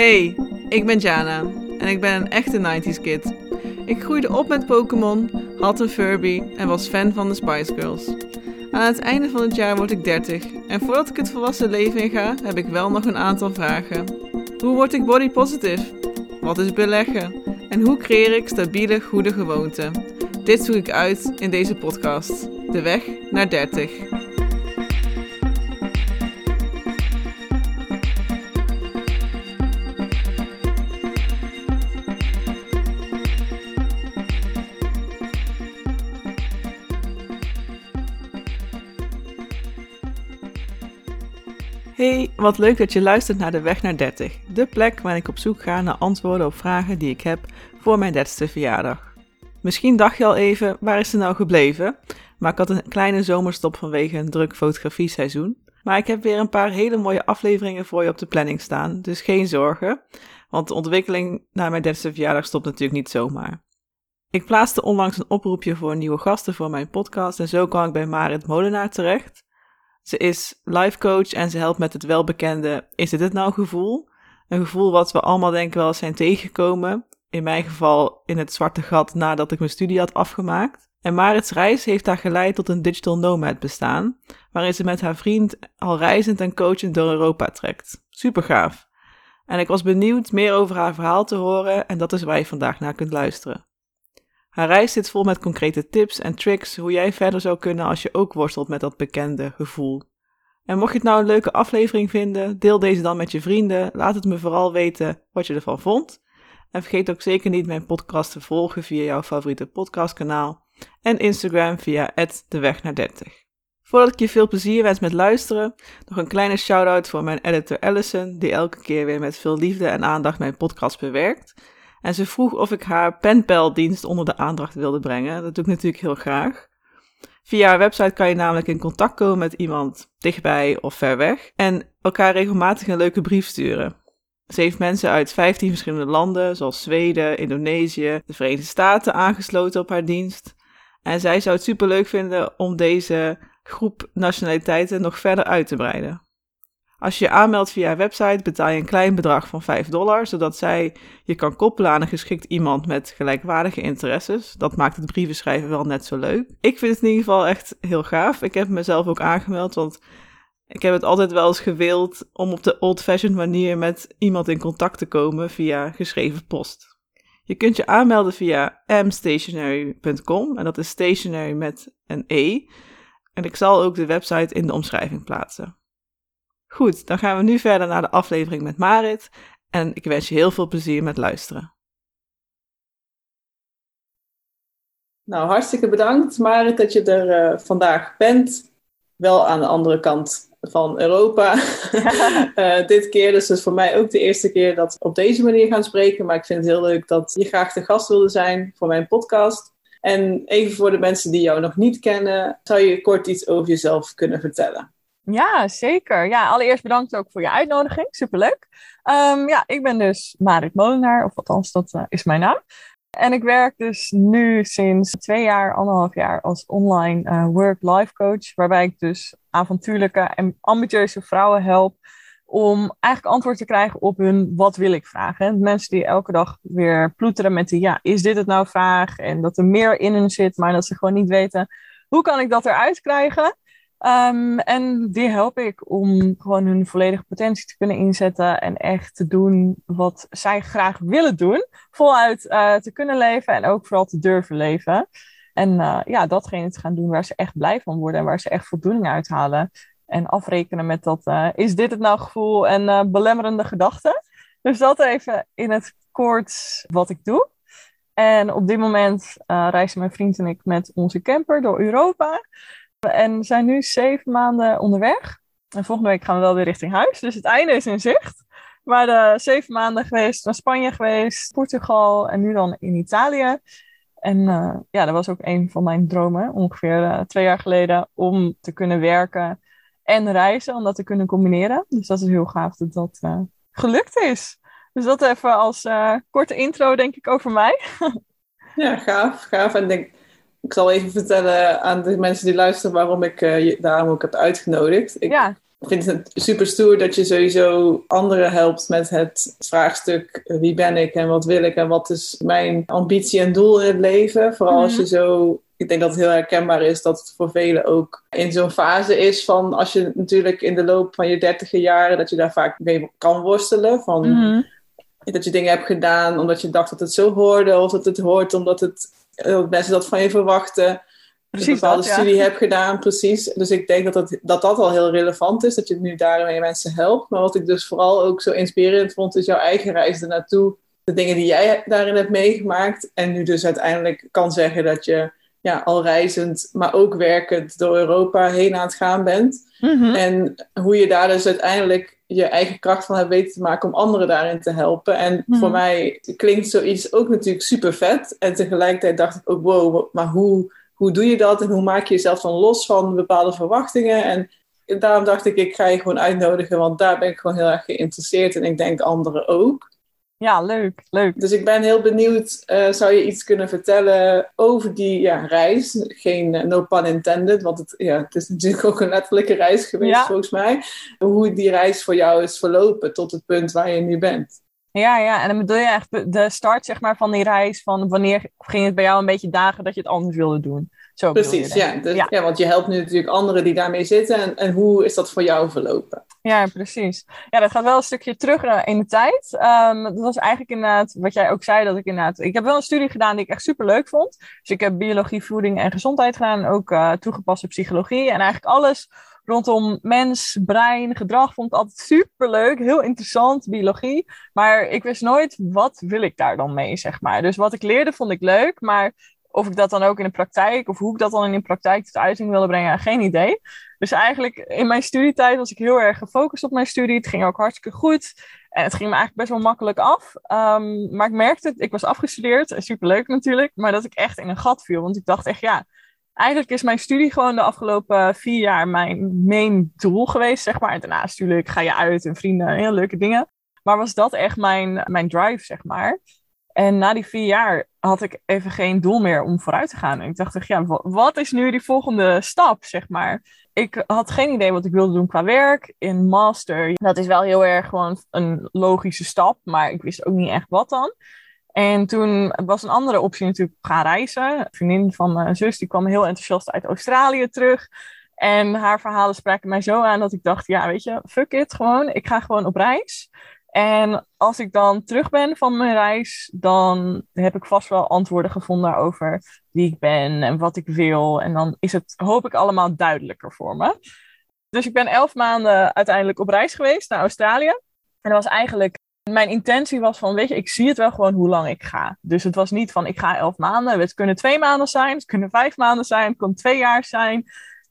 Hey, ik ben Jana en ik ben een echte 90s kid. Ik groeide op met Pokémon, had een Furby en was fan van de Spice Girls. Aan het einde van het jaar word ik 30 en voordat ik het volwassen leven inga, heb ik wel nog een aantal vragen. Hoe word ik body positive? Wat is beleggen? En hoe creëer ik stabiele, goede gewoonten? Dit zoek ik uit in deze podcast. De weg naar 30. Wat leuk dat je luistert naar De Weg naar 30. De plek waar ik op zoek ga naar antwoorden op vragen die ik heb voor mijn 30ste verjaardag. Misschien dacht je al even, waar is ze nou gebleven? Maar ik had een kleine zomerstop vanwege een druk fotografieseizoen. Maar ik heb weer een paar hele mooie afleveringen voor je op de planning staan, dus geen zorgen. Want de ontwikkeling naar mijn 30ste verjaardag stopt natuurlijk niet zomaar. Ik plaatste onlangs een oproepje voor nieuwe gasten voor mijn podcast en zo kwam ik bij Marit Molenaar terecht. Ze is life coach en ze helpt met het welbekende is dit het nou gevoel? Een gevoel wat we allemaal denken wel eens zijn tegengekomen. In mijn geval in het zwarte gat nadat ik mijn studie had afgemaakt. En Marits reis heeft haar geleid tot een digital nomad bestaan, waarin ze met haar vriend al reizend en coachend door Europa trekt. Super gaaf. En ik was benieuwd meer over haar verhaal te horen en dat is waar je vandaag naar kunt luisteren. Haar reis zit vol met concrete tips en tricks hoe jij verder zou kunnen als je ook worstelt met dat bekende gevoel. En mocht je het nou een leuke aflevering vinden, deel deze dan met je vrienden. Laat het me vooral weten wat je ervan vond. En vergeet ook zeker niet mijn podcast te volgen via jouw favoriete podcastkanaal en Instagram via de weg naar 30. Voordat ik je veel plezier wens met luisteren, nog een kleine shout-out voor mijn editor Allison, die elke keer weer met veel liefde en aandacht mijn podcast bewerkt. En ze vroeg of ik haar penpeldienst onder de aandacht wilde brengen. Dat doe ik natuurlijk heel graag. Via haar website kan je namelijk in contact komen met iemand dichtbij of ver weg en elkaar regelmatig een leuke brief sturen. Ze heeft mensen uit 15 verschillende landen, zoals Zweden, Indonesië, de Verenigde Staten, aangesloten op haar dienst. En zij zou het superleuk vinden om deze groep nationaliteiten nog verder uit te breiden. Als je je aanmeldt via website betaal je een klein bedrag van 5 dollar, zodat zij je kan koppelen aan een geschikt iemand met gelijkwaardige interesses. Dat maakt het brieven schrijven wel net zo leuk. Ik vind het in ieder geval echt heel gaaf. Ik heb mezelf ook aangemeld, want ik heb het altijd wel eens gewild om op de old-fashioned manier met iemand in contact te komen via geschreven post. Je kunt je aanmelden via mstationary.com en dat is stationary met een E. En ik zal ook de website in de omschrijving plaatsen. Goed, dan gaan we nu verder naar de aflevering met Marit en ik wens je heel veel plezier met luisteren. Nou, hartstikke bedankt Marit dat je er uh, vandaag bent. Wel aan de andere kant van Europa. uh, dit keer, dus het is voor mij ook de eerste keer dat we op deze manier gaan spreken. Maar ik vind het heel leuk dat je graag de gast wilde zijn voor mijn podcast. En even voor de mensen die jou nog niet kennen, zou je kort iets over jezelf kunnen vertellen? Ja, zeker. Ja, allereerst bedankt ook voor je uitnodiging. Superleuk. Um, ja, ik ben dus Marit Molenaar, of althans, dat uh, is mijn naam. En ik werk dus nu sinds twee jaar, anderhalf jaar als online uh, work-life coach. Waarbij ik dus avontuurlijke en ambitieuze vrouwen help om eigenlijk antwoord te krijgen op hun wat wil ik vragen. mensen die elke dag weer ploeteren met die ja, is dit het nou vraag? En dat er meer in hun zit, maar dat ze gewoon niet weten hoe kan ik dat eruit krijgen. Um, en die help ik om gewoon hun volledige potentie te kunnen inzetten en echt te doen wat zij graag willen doen. Voluit uh, te kunnen leven en ook vooral te durven leven. En uh, ja, datgene te gaan doen waar ze echt blij van worden en waar ze echt voldoening uithalen. En afrekenen met dat, uh, is dit het nou gevoel en belemmerende gedachten. Dus dat even in het kort wat ik doe. En op dit moment reizen mijn vriend en ik met onze camper door Europa. En we zijn nu zeven maanden onderweg. En volgende week gaan we wel weer richting huis. Dus het einde is in zicht. Maar de zeven maanden geweest, naar Spanje geweest, Portugal en nu dan in Italië. En uh, ja, dat was ook een van mijn dromen, ongeveer uh, twee jaar geleden, om te kunnen werken en reizen, om dat te kunnen combineren. Dus dat is heel gaaf dat dat gelukt is. Dus dat even als korte intro, denk ik, over mij. ja, gaaf, gaaf. En denk, ik zal even vertellen aan de mensen die luisteren waarom ik uh, daarom ook heb uitgenodigd. Ik, ja. Vind het super stoer dat je sowieso anderen helpt met het vraagstuk wie ben ik en wat wil ik en wat is mijn ambitie en doel in het leven. Vooral als je mhm. zo ik denk dat het heel herkenbaar is dat het voor velen ook in zo'n fase is van als je natuurlijk in de loop van je dertiger jaren, dat je daar vaak mee kan worstelen. Van, mhm. Dat je dingen hebt gedaan omdat je dacht dat het zo hoorde, of dat het hoort omdat het, dat mensen dat van je verwachten. Precies, een bepaalde dat, studie hebt gedaan, precies. Dus ik denk dat, dat dat dat al heel relevant is, dat je nu daarmee mensen helpt. Maar wat ik dus vooral ook zo inspirerend vond, is jouw eigen reis ernaartoe. De dingen die jij daarin hebt meegemaakt. En nu dus uiteindelijk kan zeggen dat je ja, al reizend, maar ook werkend door Europa heen aan het gaan bent. Mhm. En hoe je daar dus uiteindelijk je eigen kracht van hebt weten te maken om anderen daarin te helpen. En voor mhm. mij klinkt zoiets ook natuurlijk super vet. En tegelijkertijd dacht ik ook, wow, maar hoe, hoe doe je dat? En hoe maak je jezelf dan los van bepaalde verwachtingen? En daarom dacht ik, ik ga je gewoon uitnodigen, want daar ben ik gewoon heel erg geïnteresseerd. En ik denk anderen ook. Ja, leuk, leuk. Dus ik ben heel benieuwd, uh, zou je iets kunnen vertellen over die ja, reis? Geen uh, no pun intended, want het, ja, het is natuurlijk ook een letterlijke reis geweest volgens mij. Hoe die reis voor jou is verlopen tot het punt waar je nu bent. Ja, ja, en dan bedoel je echt de start zeg maar, van die reis, van wanneer ging het bij jou een beetje dagen dat je het anders wilde doen? Zo Precies, ja, dus, ja. ja. Want je helpt nu natuurlijk anderen die daarmee zitten. En, en hoe is dat voor jou verlopen? Ja, precies. Ja, dat gaat wel een stukje terug eh, in de tijd. Um, dat was eigenlijk inderdaad wat jij ook zei, dat ik inderdaad... Ik heb wel een studie gedaan die ik echt super leuk vond. Dus ik heb biologie, voeding en gezondheid gedaan. Ook uh, toegepaste psychologie. En eigenlijk alles rondom mens, brein, gedrag vond ik altijd super leuk. Heel interessant, biologie. Maar ik wist nooit, wat wil ik daar dan mee, zeg maar. Dus wat ik leerde vond ik leuk, maar of ik dat dan ook in de praktijk, of hoe ik dat dan in de praktijk tot uiting wilde brengen, geen idee. Dus eigenlijk in mijn studietijd was ik heel erg gefocust op mijn studie. Het ging ook hartstikke goed. En het ging me eigenlijk best wel makkelijk af. Um, maar ik merkte, ik was afgestudeerd, superleuk natuurlijk, maar dat ik echt in een gat viel. Want ik dacht echt, ja, eigenlijk is mijn studie gewoon de afgelopen vier jaar mijn main doel geweest, zeg maar. En daarnaast natuurlijk ga je uit en vrienden, heel leuke dingen. Maar was dat echt mijn, mijn drive, zeg maar. En na die vier jaar had ik even geen doel meer om vooruit te gaan. En ik dacht, ja, wat is nu die volgende stap, zeg maar? Ik had geen idee wat ik wilde doen qua werk. In master, dat is wel heel erg gewoon een logische stap, maar ik wist ook niet echt wat dan. En toen was een andere optie natuurlijk gaan reizen. Een vriendin van mijn zus, die kwam heel enthousiast uit Australië terug. En haar verhalen spraken mij zo aan dat ik dacht, ja, weet je, fuck it, gewoon. Ik ga gewoon op reis. En als ik dan terug ben van mijn reis, dan heb ik vast wel antwoorden gevonden over wie ik ben en wat ik wil. En dan is het, hoop ik, allemaal duidelijker voor me. Dus ik ben elf maanden uiteindelijk op reis geweest naar Australië. En dat was eigenlijk, mijn intentie was van, weet je, ik zie het wel gewoon hoe lang ik ga. Dus het was niet van, ik ga elf maanden. Het kunnen twee maanden zijn, het kunnen vijf maanden zijn, het kan twee jaar zijn.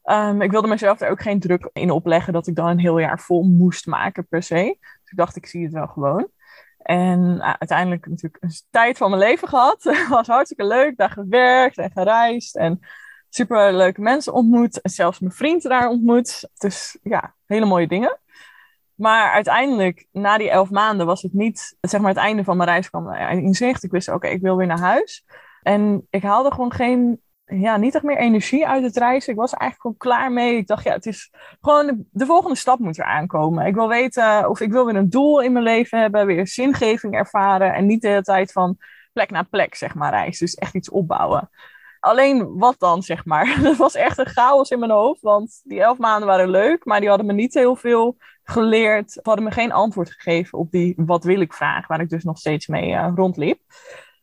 Um, ik wilde mezelf er ook geen druk in opleggen dat ik dan een heel jaar vol moest maken per se. Ik dacht, ik zie het wel gewoon. En uh, uiteindelijk natuurlijk een tijd van mijn leven gehad. Het was hartstikke leuk, daar gewerkt en gereisd. En super leuke mensen ontmoet. En zelfs mijn vriend daar ontmoet. Dus ja, hele mooie dingen. Maar uiteindelijk, na die elf maanden, was het niet, zeg maar, het einde van mijn reis kwam in zicht. Ik wist, oké, ik wil weer naar huis. En ik haalde gewoon geen ja, niet echt meer energie uit het reizen. Ik was eigenlijk gewoon klaar mee. Ik dacht, ja, het is gewoon de, volgende stap moet er aankomen. Ik wil weten of ik wil weer een doel in mijn leven hebben, weer zingeving ervaren en niet de hele tijd van plek naar plek, zeg maar, reizen. Dus echt iets opbouwen. Alleen wat dan, zeg maar? Dat was echt een chaos in mijn hoofd, want die elf maanden waren leuk, maar die hadden me niet heel veel geleerd. Ze hadden me geen antwoord gegeven op die wat wil ik vraag, waar ik dus nog steeds mee uh, rondliep.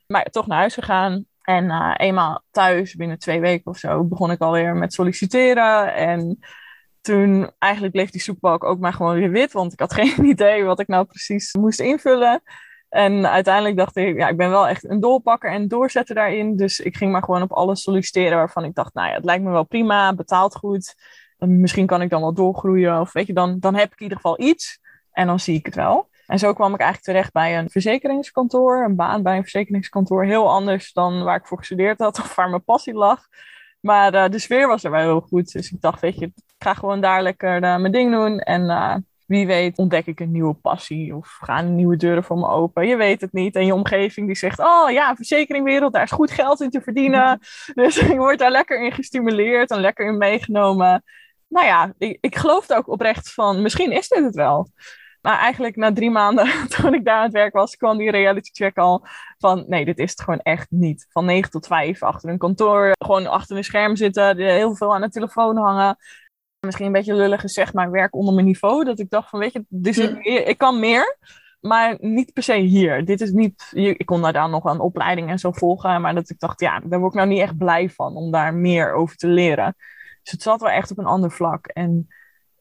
Maar toch naar huis gegaan, en uh, eenmaal thuis, binnen twee weken of zo, begon ik alweer met solliciteren. En toen eigenlijk bleef die zoekbalk ook maar gewoon weer wit, want ik had geen idee wat ik nou precies moest invullen. En uiteindelijk dacht ik, ja, ik ben wel echt een doorpakker en doorzetter daarin. Dus ik ging maar gewoon op alles solliciteren waarvan ik dacht, nou ja, het lijkt me wel prima, betaalt goed. Misschien kan ik dan wel doorgroeien of weet je, dan, dan heb ik in ieder geval iets en dan zie ik het wel. En zo kwam ik eigenlijk terecht bij een verzekeringskantoor, een baan bij een verzekeringskantoor. Heel anders dan waar ik voor gestudeerd had of waar mijn passie lag. Maar uh, de sfeer was er wel heel goed. Dus ik dacht, weet je, ik ga gewoon daar lekker uh, mijn ding doen. En uh, wie weet ontdek ik een nieuwe passie of gaan nieuwe deuren voor me open. Je weet het niet. En je omgeving die zegt, oh ja, verzekeringwereld, daar is goed geld in te verdienen. Dus ik word daar lekker in gestimuleerd en lekker in meegenomen. nou ja, ik, ik geloofde ook oprecht van, misschien is dit het wel. Maar eigenlijk na drie maanden, toen ik daar aan het werk was, kwam die reality check al van nee, dit is het gewoon echt niet. Van 9 tot 5 achter een kantoor, gewoon achter een scherm zitten, heel veel aan de telefoon hangen. Misschien een beetje lullig gezegd, maar werk onder mijn niveau. Dat ik dacht van weet je, dus ik, ik kan meer, maar niet per se hier. Dit is niet, ik kon daar dan nog een opleiding en zo volgen, maar dat ik dacht, ja, daar word ik nou niet echt blij van om daar meer over te leren. Dus het zat wel echt op een ander vlak. En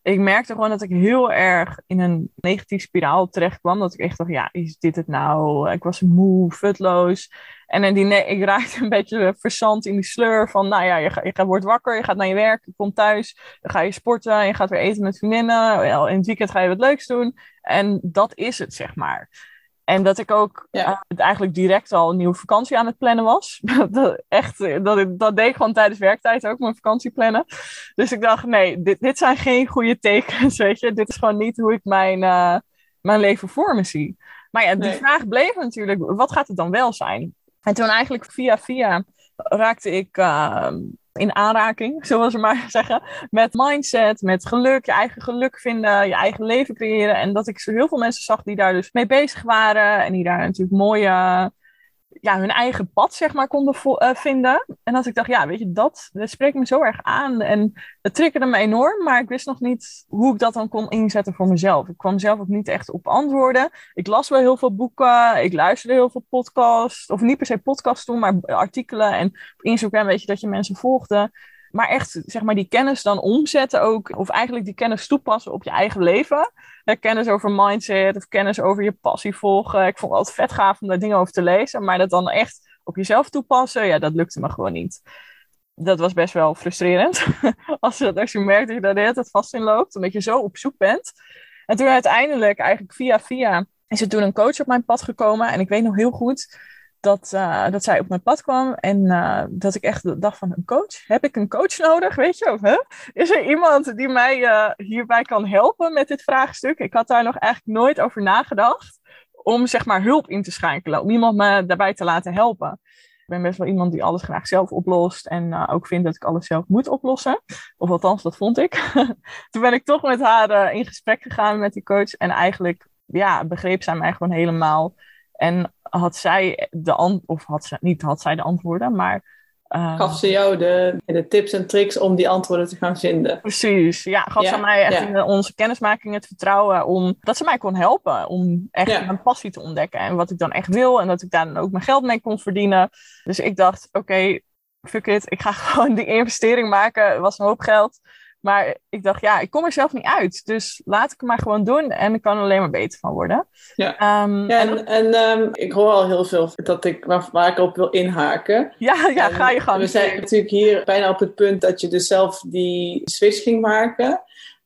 ik merkte gewoon dat ik heel erg in een negatieve spiraal terecht kwam. Dat ik echt dacht, ja, is dit het nou? Ik was moe, futloos. En dan die, ik raakte een beetje verzand in die sleur van, nou ja, je, ga, je wordt wakker, je gaat naar je werk, je komt thuis, dan ga je sporten, je gaat weer eten met vriendinnen. In het weekend ga je wat leuks doen. En dat is het, zeg maar. En dat ik ook ja. uh, eigenlijk direct al een nieuwe vakantie aan het plannen was. dat, echt, dat, dat deed ik gewoon tijdens werktijd ook, mijn vakantie plannen. Dus ik dacht, nee, dit, dit zijn geen goede tekens, weet je. Dit is gewoon niet hoe ik mijn, uh, mijn leven voor me zie. Maar ja, die vraag bleef natuurlijk, wat gaat het dan wel zijn? En toen eigenlijk via via raakte ik uh, in aanraking, zoals we maar zeggen, met mindset, met geluk, je eigen geluk vinden, je eigen leven creëren. En dat ik heel veel mensen zag die daar dus mee bezig waren en die daar natuurlijk mooie ja, hun eigen pad, zeg maar, konden uh, vinden. En dat ik dacht, ja, weet je, dat, dat spreekt me zo erg aan. En het triggerde me enorm, maar ik wist nog niet hoe ik dat dan kon inzetten voor mezelf. Ik kwam zelf ook niet echt op antwoorden. Ik las wel heel veel boeken, ik luisterde heel veel podcasts. Of niet per se podcasts toen, maar artikelen. En op Instagram weet je dat je mensen volgde. Maar echt, zeg maar, die kennis dan omzetten ook. Of eigenlijk die kennis toepassen op je eigen leven. kennis over mindset of kennis over je passie volgen. Ik vond het altijd vet gaaf om daar dingen over te lezen. Maar dat dan echt op jezelf toepassen, ja, dat lukte me gewoon niet. Dat was best wel frustrerend. als, je, als je merkt dat je daar de hele vast in loopt. Omdat je zo op zoek bent. En toen uiteindelijk, eigenlijk via via, is er toen een coach op mijn pad gekomen. En ik weet nog heel goed dat, uh, dat zij op mijn pad kwam en uh, dat ik echt dacht van een coach. Heb ik een coach nodig, weet je? Of, hè? Is er iemand die mij uh, hierbij kan helpen met dit vraagstuk? Ik had daar nog eigenlijk nooit over nagedacht om zeg maar hulp in te schakelen, om iemand me daarbij te laten helpen. Ik ben best wel iemand die alles graag zelf oplost en ook vindt dat ik alles zelf moet oplossen. Of althans, dat vond ik. Toen ben ik toch met haar in gesprek gegaan met die coach en eigenlijk ja, begreep zij mij gewoon helemaal. En had zij de antwoorden, of had ze, niet had zij de antwoorden, maar. Uh, gaf ze jou de, de tips en tricks om die antwoorden te gaan vinden? Precies, ja. Gaf ze mij echt in onze kennismaking het vertrouwen om dat ze mij kon helpen om echt ja. mijn passie te ontdekken en wat ik dan echt wil en dat ik daar dan ook mijn geld mee kon verdienen. Dus ik dacht, oké, okay, fuck it, ik ga gewoon die investering maken. Het was een hoop geld. Maar ik dacht, ja, ik kom er zelf niet uit. Dus laat ik het maar gewoon doen en ik kan er alleen maar beter van worden. Ja, um, ja en, en um, ik hoor al heel veel dat ik, waar, waar ik op wil inhaken. Ja, ja ga je gang. We zijn natuurlijk hier bijna op het punt dat je dus zelf die switch ging maken.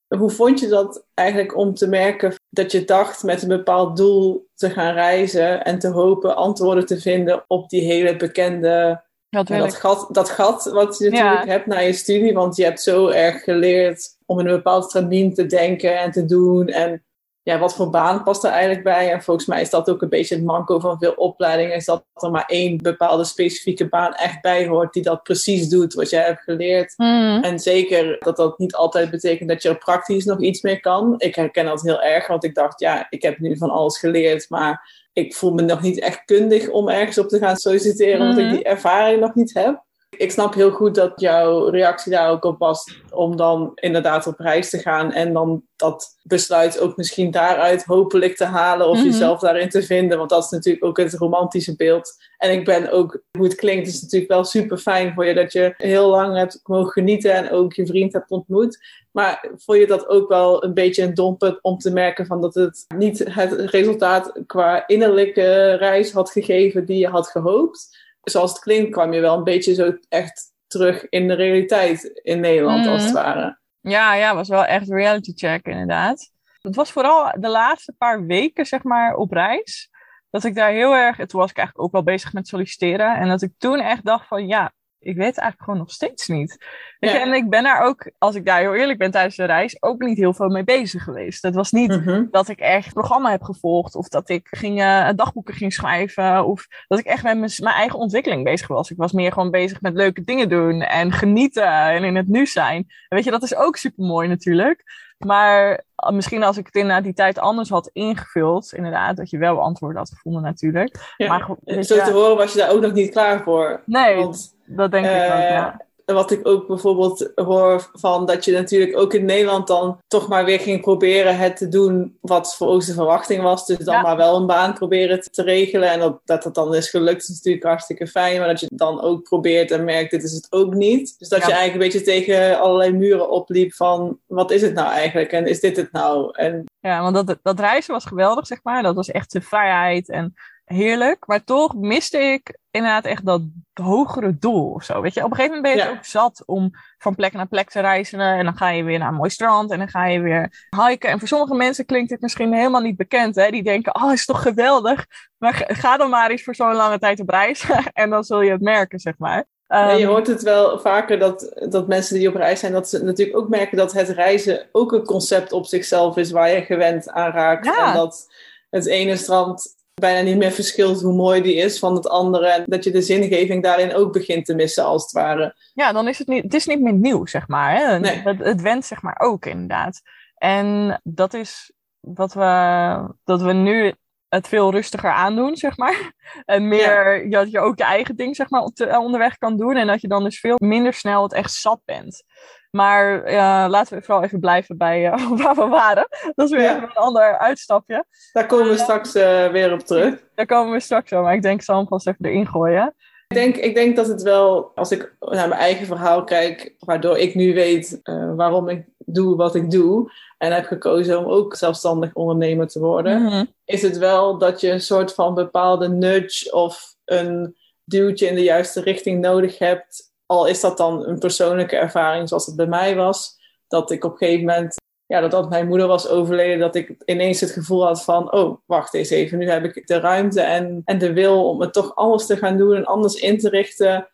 Hoe vond je dat eigenlijk om te merken dat je dacht met een bepaald doel te gaan reizen en te hopen antwoorden te vinden op die hele bekende dat, dat, gat, dat gat wat je natuurlijk hebt na je studie, want je hebt zo erg geleerd om in een bepaald stramien te denken en te doen. En ja, wat voor baan past er eigenlijk bij? En volgens mij is dat ook een beetje het manco van veel opleidingen, is dat er maar één bepaalde specifieke baan echt bij hoort die dat precies doet wat jij hebt geleerd. Mm. En zeker dat dat niet altijd betekent dat je er praktisch nog iets meer kan. Ik herken dat heel erg, want ik dacht, ja, ik heb nu van alles geleerd, maar ik voel me nog niet echt kundig om ergens op te gaan solliciteren, omdat ik mhm. die ervaring nog niet heb. Ik snap heel goed dat jouw reactie daar ook op was om dan inderdaad op reis te gaan en dan dat besluit ook misschien daaruit hopelijk te halen of mhm. jezelf daarin te vinden, want dat is natuurlijk ook het romantische beeld. En ik ben ook, hoe het klinkt, is natuurlijk wel super fijn voor je dat je heel lang hebt mogen genieten en ook je vriend hebt ontmoet. Maar vond je dat ook wel een beetje een domper om te merken van dat het niet het resultaat qua innerlijke reis had gegeven die je had gehoopt? Zoals het klinkt, kwam je wel een beetje zo echt terug in de realiteit in Nederland, als het mhm. ware. Ja, ja, was wel echt reality check inderdaad. Het was vooral de laatste paar weken, zeg maar, op reis. Dat ik daar heel erg, toen was ik eigenlijk ook wel bezig met solliciteren. En dat ik toen echt dacht van, ja, Ik weet het eigenlijk gewoon nog steeds niet. Je, en ik ben daar ook, als ik daar heel eerlijk ben tijdens de reis, ook niet heel veel mee bezig geweest. Het was niet Mhm. dat ik echt programma heb gevolgd, of dat ik ging, eh, dagboeken ging schrijven, of dat ik echt met mijn, mijn eigen ontwikkeling bezig was. Ik was meer gewoon bezig met leuke dingen doen en genieten en in het nu zijn. En weet je, dat is ook super mooi natuurlijk. Maar eh, misschien als ik het inderdaad die tijd anders had ingevuld, inderdaad, dat je wel antwoorden had gevonden natuurlijk. Ja. Maar Zo te horen was je daar ook nog niet klaar voor. nee, Want dat denk ik ook, eh, ja. wat ik ook bijvoorbeeld hoor van dat je natuurlijk ook in Nederland dan toch maar weer ging proberen het te doen wat voor ons de verwachting was. Dus dan Ja. maar wel een baan proberen te, regelen. En dat, dat dan is gelukt is natuurlijk hartstikke fijn. Maar dat je dan ook probeert en merkt dit is het ook niet. Dus dat Ja. je eigenlijk een beetje tegen allerlei muren opliep van wat is het nou eigenlijk en is dit het nou? En Ja, want dat, dat reizen was geweldig, zeg maar. Dat was echt de vrijheid en heerlijk. Maar toch miste ik inderdaad echt dat hogere doel of zo. Weet je, op een gegeven moment ben je Ja. ook zat om van plek naar plek te reizen. En dan ga je weer naar een mooi strand en dan ga je weer hiken. En voor sommige mensen klinkt dit misschien helemaal niet bekend. Hè? Die denken, oh, is toch geweldig. Maar ga- dan maar eens voor zo'n lange tijd op reis. en dan zul je het merken, zeg maar. Je Ehm, hoort het wel vaker dat, dat mensen die op reis zijn, dat ze natuurlijk ook merken dat het reizen ook een concept op zichzelf is waar je gewend aan raakt. Ja. En dat het ene strand bijna niet meer verschilt hoe mooi die is van het andere. En dat je de zingeving daarin ook begint te missen, als het ware. Ja, dan is het niet, het is niet meer nieuw, zeg maar. Hè? Nee. Het, het went, zeg maar, ook inderdaad. En dat is wat we, dat we nu het veel rustiger aandoen, zeg maar. En meer dat je ook je eigen ding, zeg maar, de- onderweg kan doen. En dat je dan dus veel minder snel het echt zat bent. Maar eh, laten we vooral even blijven bij eh, waar we waren. Dat is weer Ja. even een ander uitstapje. Daar komen we straks eh, weer op terug. Daar komen we straks zo. Maar ik denk, hem vast even erin gooien. Ik denk, ik denk dat het wel, als ik naar mijn eigen verhaal kijk, waardoor ik nu weet waarom ik doe wat ik doe. En heb gekozen om ook zelfstandig ondernemer te worden. Mhm. is het wel dat je een soort van bepaalde nudge of een duwtje in de juiste richting nodig hebt. Al is dat dan een persoonlijke ervaring zoals het bij mij was. Dat ik op een gegeven moment, ja, dat, mijn moeder was overleden, dat ik ineens het gevoel had van, oh, wacht eens even, nu heb ik de ruimte en, en de wil om het toch anders te gaan doen en anders in te richten.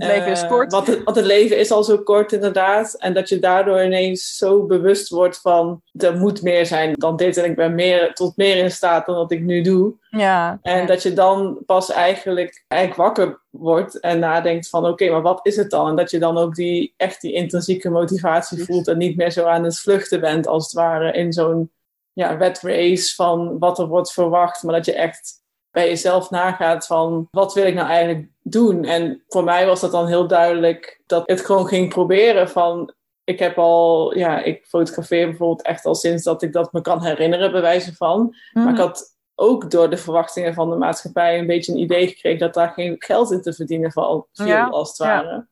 Het leven is Eh, kort. Want het, want het leven is al zo kort, inderdaad. En dat je daardoor ineens zo bewust wordt van... er moet meer zijn dan dit. En ik ben meer, tot meer in staat dan wat ik nu doe. Ja. En dat je dan pas eigenlijk, eigenlijk wakker wordt en nadenkt van... oké, maar wat is het dan? En dat je dan ook die, echt die intrinsieke motivatie voelt... en niet meer zo aan het vluchten bent, als het ware... in zo'n ja, wet race van wat er wordt verwacht. Maar dat je echt bij jezelf nagaat van wat wil ik nou eigenlijk doen? En voor mij was dat dan heel duidelijk dat het gewoon ging proberen van ik heb al, ja, ik fotografeer bijvoorbeeld echt al sinds dat ik dat me kan herinneren, bij wijze van. Maar ik had ook door de verwachtingen van de maatschappij een beetje een idee gekregen dat daar geen geld in te verdienen val- viel, Ja, als het ja.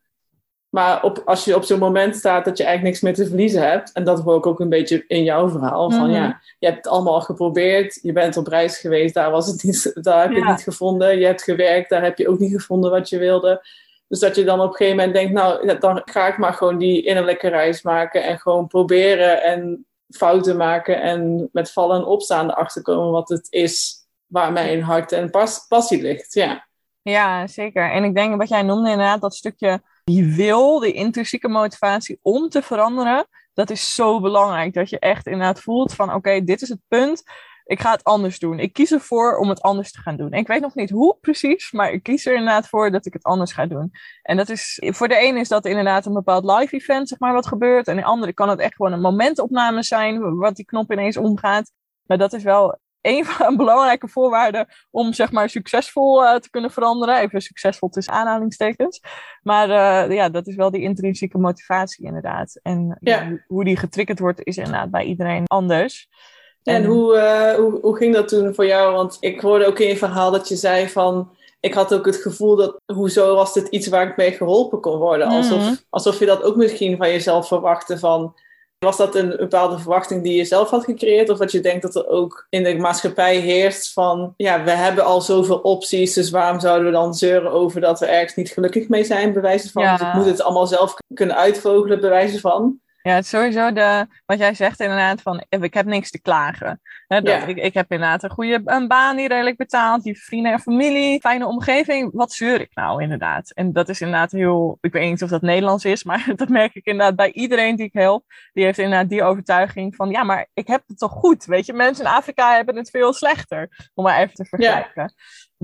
Maar op, als je op zo'n moment staat dat je eigenlijk niks meer te verliezen hebt, en dat hoor ik ook een beetje in jouw verhaal, van Mhm. ja, je hebt het allemaal al geprobeerd, je bent op reis geweest, daar, was het niet, daar heb je Ja. het niet gevonden, je hebt gewerkt, daar heb je ook niet gevonden wat je wilde. Dus dat je dan op een gegeven moment denkt, nou, dan ga ik maar gewoon die innerlijke reis maken en gewoon proberen en fouten maken en met vallen en opstaan erachter komen wat het is waar mijn hart en pas- passie ligt. Ja. Ja, zeker. En ik denk wat jij noemde inderdaad, dat stukje die wil, die intrinsieke motivatie om te veranderen, dat is zo belangrijk. Dat je echt inderdaad voelt van oké, dit is het punt. Ik ga het anders doen. Ik kies ervoor om het anders te gaan doen. En ik weet nog niet hoe precies, maar ik kies er inderdaad voor dat ik het anders ga doen. En dat is, voor de ene is dat inderdaad een bepaald live event, zeg maar, wat gebeurt. En de andere kan het echt gewoon een momentopname zijn, wat die knop ineens omgaat. Maar dat is wel een van een belangrijke voorwaarden om zeg maar succesvol eh, te kunnen veranderen. Even succesvol tussen aanhalingstekens. Maar eh, ja, dat is wel die intrinsieke motivatie inderdaad. En Ja. hoe die getriggerd wordt is inderdaad bij iedereen anders. En hoe, eh, hoe, hoe ging dat toen voor jou? Want ik hoorde ook in je verhaal dat je zei van... Ik had ook het gevoel dat, hoezo was dit iets waar ik mee geholpen kon worden? Alsof, Mhm. alsof je dat ook misschien van jezelf verwachtte van... Was dat een bepaalde verwachting die je zelf had gecreëerd? Of dat je denkt dat er ook in de maatschappij heerst van... Ja, we hebben al zoveel opties, dus waarom zouden we dan zeuren over dat we ergens niet gelukkig mee zijn, bij wijze van? Ja. Dus ik moet het allemaal zelf kunnen uitvogelen, bij wijze van. Ja, het is sowieso de, wat jij zegt inderdaad van, ik heb niks te klagen. Hè, dat, Ja. ik, ik heb inderdaad een goede een baan die redelijk betaalt, die vrienden en familie, fijne omgeving. Wat zeur ik nou inderdaad? En dat is inderdaad heel, ik weet niet of dat Nederlands is, maar dat merk ik inderdaad bij iedereen die ik help. Die heeft inderdaad die overtuiging van, ja, maar ik heb het toch goed, weet je. Mensen in Afrika hebben het veel slechter, om maar even te vergelijken.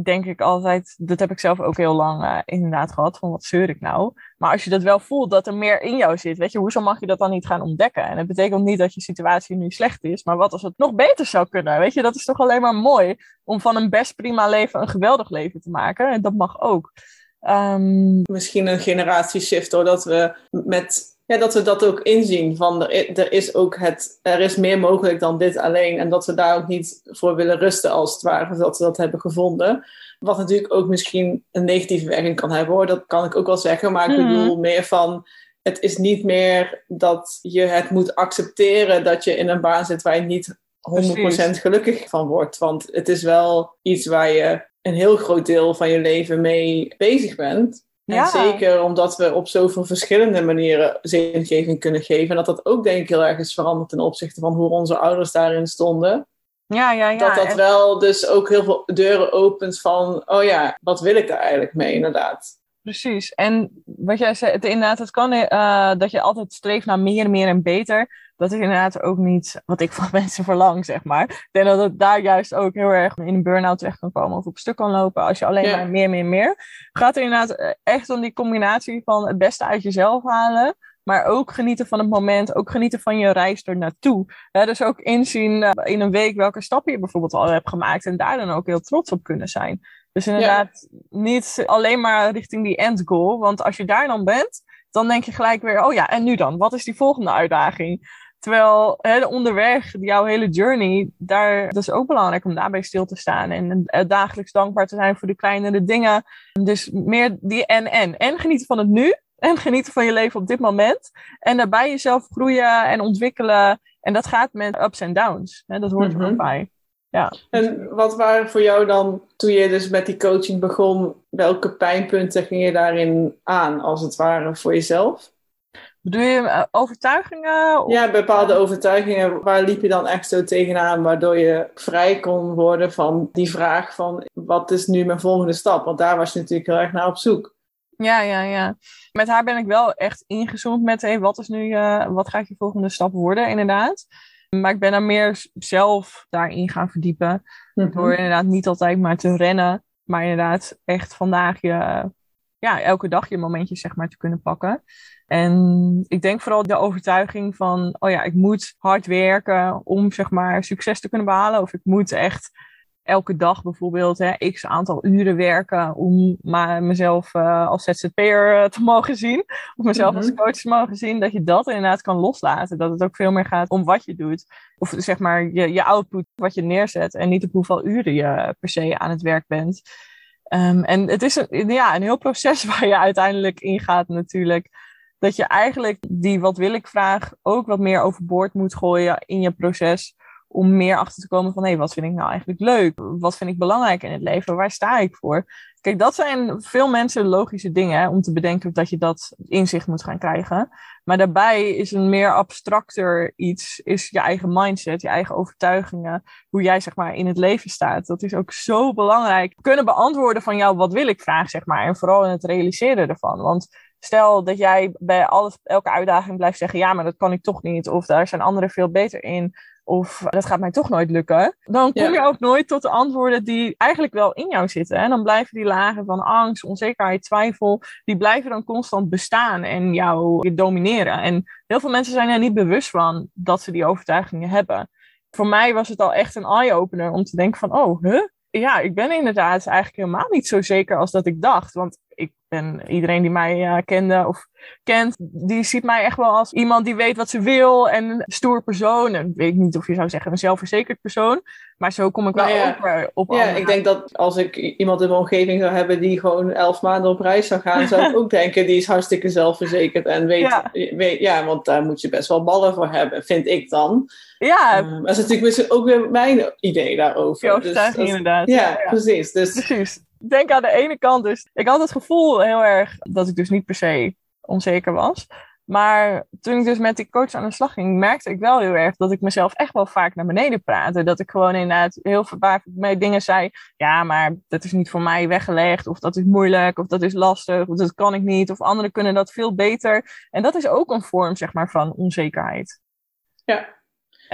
Denk ik altijd, dat heb ik zelf ook heel lang eh, inderdaad gehad, van wat zeur ik nou? Maar als je dat wel voelt, dat er meer in jou zit, weet je, hoezo mag je dat dan niet gaan ontdekken? En het betekent niet dat je situatie nu slecht is, maar wat als het nog beter zou kunnen? Weet je, dat is toch alleen maar mooi om van een best prima leven een geweldig leven te maken. En dat mag ook. Ehm, Misschien een generatieshift, doordat we met ja, dat we dat ook inzien. Van er, er is ook het, er is meer mogelijk dan dit alleen. En dat we daar ook niet voor willen rusten, als het ware, dat we dat hebben gevonden. Wat natuurlijk ook misschien een negatieve werking kan hebben hoor. Dat kan ik ook wel zeggen. Maar ik Mhm. bedoel meer van. Het is niet meer dat je het moet accepteren dat je in een baan zit waar je niet 100% gelukkig van wordt. Want het is wel iets waar je een heel groot deel van je leven mee bezig bent. En Ja. zeker omdat we op zoveel verschillende manieren zingeving kunnen geven. En dat dat ook denk ik heel erg is veranderd ten opzichte van hoe onze ouders daarin stonden. ja, ja, ja. dat dat en- wel dus ook heel veel deuren opent van, oh ja, wat wil ik daar eigenlijk mee inderdaad. Precies. En wat jij zei, het, inderdaad, het kan eh, dat je altijd streeft naar meer, meer en beter. Dat is inderdaad ook niet wat ik van mensen verlang, zeg maar. Ik denk dat het daar juist ook heel erg in een burn-out terecht kan komen of op stuk kan lopen. Als je alleen Ja. maar meer, meer, meer. Gaat er inderdaad eh, echt om die combinatie van het beste uit jezelf halen. Maar ook genieten van het moment, ook genieten van je reis er naartoe. Dus ook inzien eh, in een week welke stappen je bijvoorbeeld al hebt gemaakt. En daar dan ook heel trots op kunnen zijn. Dus inderdaad, niet alleen maar richting die end goal. Want als je daar dan bent, dan denk je gelijk weer: oh ja, en nu dan? Wat is die volgende uitdaging? Terwijl hè, de onderweg, jouw hele journey, daar, dat is ook belangrijk om daarbij stil te staan. En eh, dagelijks dankbaar te zijn voor de kleinere dingen. Dus meer die en-en. En genieten van het nu. En genieten van je leven op dit moment. En daarbij jezelf groeien en ontwikkelen. En dat gaat met ups en downs. Hè, dat hoort er Mhm. ook bij. Ja. En wat waren voor jou dan, toen je dus met die coaching begon, welke pijnpunten ging je daarin aan, als het ware, voor jezelf? Bedoel je eh, overtuigingen? Of- Ja, bepaalde overtuigingen, waar liep je dan echt zo tegenaan, waardoor je vrij kon worden van die vraag van, wat is nu mijn volgende stap? Want daar was je natuurlijk heel erg naar op zoek. Ja, ja, ja. Met haar ben ik wel echt ingezoomd met, hey, wat is nu, eh, wat gaat je volgende stap worden, inderdaad. Maar ik ben daar meer zelf daarin gaan verdiepen. Door inderdaad niet altijd maar te rennen, maar inderdaad echt vandaag je, ja, elke dag je momentjes zeg maar te kunnen pakken. En ik denk vooral de overtuiging van, oh ja, ik moet hard werken om zeg maar succes te kunnen behalen. Of ik moet echt elke dag bijvoorbeeld hè, x aantal uren werken om maar mezelf eh, als ZZP'er eh, te mogen zien. Of mezelf als Mhm. coach te mogen zien. Dat je dat inderdaad kan loslaten. Dat het ook veel meer gaat om wat je doet. Of zeg maar je, je output, wat je neerzet. En niet op hoeveel uren je per se aan het werk bent. Ehm, en het is een, ja, een heel proces waar je uiteindelijk ingaat natuurlijk. Dat je eigenlijk die wat wil ik vraag ook wat meer overboord moet gooien in je proces. Om meer achter te komen van hé, wat vind ik nou eigenlijk leuk? Wat vind ik belangrijk in het leven? Waar sta ik voor? Kijk, dat zijn veel mensen logische dingen om te bedenken dat je dat inzicht moet gaan krijgen. Maar daarbij is een meer abstracter iets, is je eigen mindset, je eigen overtuigingen, hoe jij zeg maar in het leven staat. Dat is ook zo belangrijk. Kunnen beantwoorden van jou, wat wil ik vraag, zeg maar. En vooral in het realiseren ervan. Want stel dat jij bij alles, elke uitdaging blijft zeggen, ja, maar dat kan ik toch niet. Of daar zijn anderen veel beter in. Of dat gaat mij toch nooit lukken. Dan kom Ja. je ook nooit tot de antwoorden die eigenlijk wel in jou zitten. En dan blijven die lagen van angst, onzekerheid, twijfel, die blijven dan constant bestaan en jou domineren. En heel veel mensen zijn er niet bewust van dat ze die overtuigingen hebben. Voor mij was het al echt een eye-opener om te denken van, oh, huh? Ja, ik ben inderdaad eigenlijk helemaal niet zo zeker als dat ik dacht. Want ik ben, iedereen die mij eh, kende of kent, die ziet mij echt wel als iemand die weet wat ze wil en een stoer persoon. En ik weet niet of je zou zeggen een zelfverzekerd persoon, maar zo kom ik wel Nou ja. over op Ja, ik denk dat als ik iemand in mijn omgeving zou hebben die gewoon elf maanden op reis zou gaan, zou ik ook denken, die is hartstikke zelfverzekerd en weet Ja. weet, ja, want daar moet je best wel ballen voor hebben, vind ik dan. Ja, Ehm, dat is natuurlijk ook weer mijn idee daarover. je Dus dat- inderdaad. ja, precies. Dus Precies. Denk aan de ene kant dus, ik had het gevoel heel erg dat ik dus niet per se onzeker was. Maar toen ik dus met die coach aan de slag ging, merkte ik wel heel erg dat ik mezelf echt wel vaak naar beneden praatte. Dat ik gewoon inderdaad heel vaak met dingen zei. Ja, maar dat is niet voor mij weggelegd. Of dat is moeilijk. Of dat is lastig. Of dat kan ik niet. Of anderen kunnen dat veel beter. En dat is ook een vorm, zeg maar, van onzekerheid. Ja,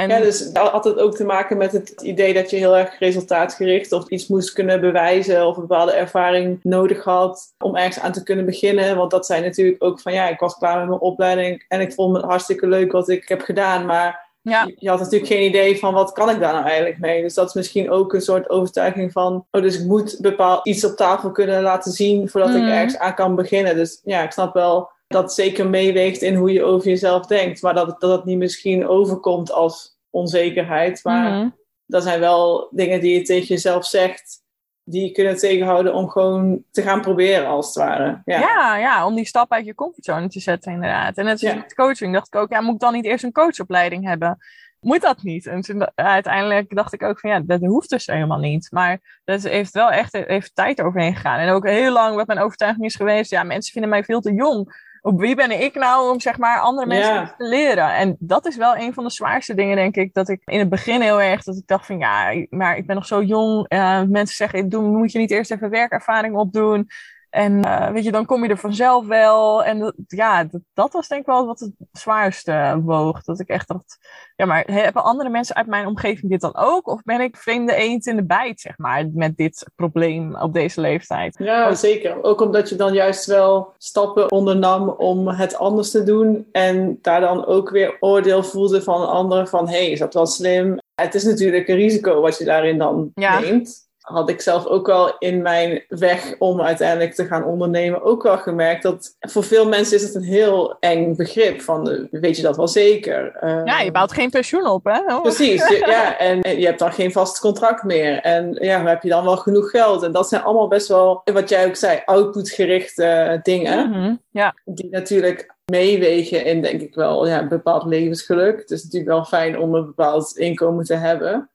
en... Ja, dus dat had het ook te maken met het idee dat je heel erg resultaatgericht of iets moest kunnen bewijzen of een bepaalde ervaring nodig had om ergens aan te kunnen beginnen. Want dat zijn natuurlijk ook van ja, ik was klaar met mijn opleiding en ik vond het hartstikke leuk wat ik heb gedaan, maar ja. je had natuurlijk geen idee van wat kan ik daar nou eigenlijk mee. Dus dat is misschien ook een soort overtuiging van, oh dus ik moet bepaald iets op tafel kunnen laten zien voordat ik mhm. ergens aan kan beginnen. Dus ja, ik snap wel dat zeker meeweegt in hoe je over jezelf denkt. Maar dat, dat het niet misschien overkomt als onzekerheid. Maar mm dat zijn wel dingen die je tegen jezelf zegt. Die je kunnen tegenhouden om gewoon te gaan proberen, als het ware. Ja, ja, ja om die stap uit je comfortzone te zetten, inderdaad. En net als met coaching dacht ik ook, ja, moet ik dan niet eerst een coachopleiding hebben? moet dat niet? En toen uiteindelijk dacht ik ook van ja, dat hoeft dus helemaal niet. Maar dat heeft wel echt even tijd overheen gegaan. En ook heel lang wat mijn overtuiging is geweest. Ja, mensen vinden mij veel te jong op wie ben ik nou om zeg maar andere mensen te leren? En dat is wel een van de zwaarste dingen, denk ik. Dat ik in het begin heel erg, dat ik dacht van ja, maar ik ben nog zo jong. Uh, mensen zeggen, doe, moet je niet eerst even werkervaring opdoen? En uh, weet je, dan kom je er vanzelf wel. En dat, ja, dat, dat, was denk ik wel wat het zwaarste woog. Dat ik echt dacht, ja, maar hebben andere mensen uit mijn omgeving dit dan ook? Of ben ik vreemde eend in de bijt, zeg maar, met dit probleem op deze leeftijd? Ja, zeker. Ook omdat je dan juist wel stappen ondernam om het anders te doen. En daar dan ook weer oordeel voelde van anderen van, hé, hey, is dat wel slim? Het is natuurlijk een risico wat je daarin dan neemt had ik zelf ook wel in mijn weg om uiteindelijk te gaan ondernemen ook wel gemerkt dat voor veel mensen is het een heel eng begrip van eh, weet je dat wel zeker. ja, je bouwt geen pensioen op hè? Oh. Precies, ja, en je hebt dan geen vast contract meer en ja, heb je dan wel genoeg geld en dat zijn allemaal best wel, wat jij ook zei, outputgerichte dingen mhm, ja. die natuurlijk meewegen in denk ik wel ja, een bepaald levensgeluk. Het is natuurlijk wel fijn om een bepaald inkomen te hebben.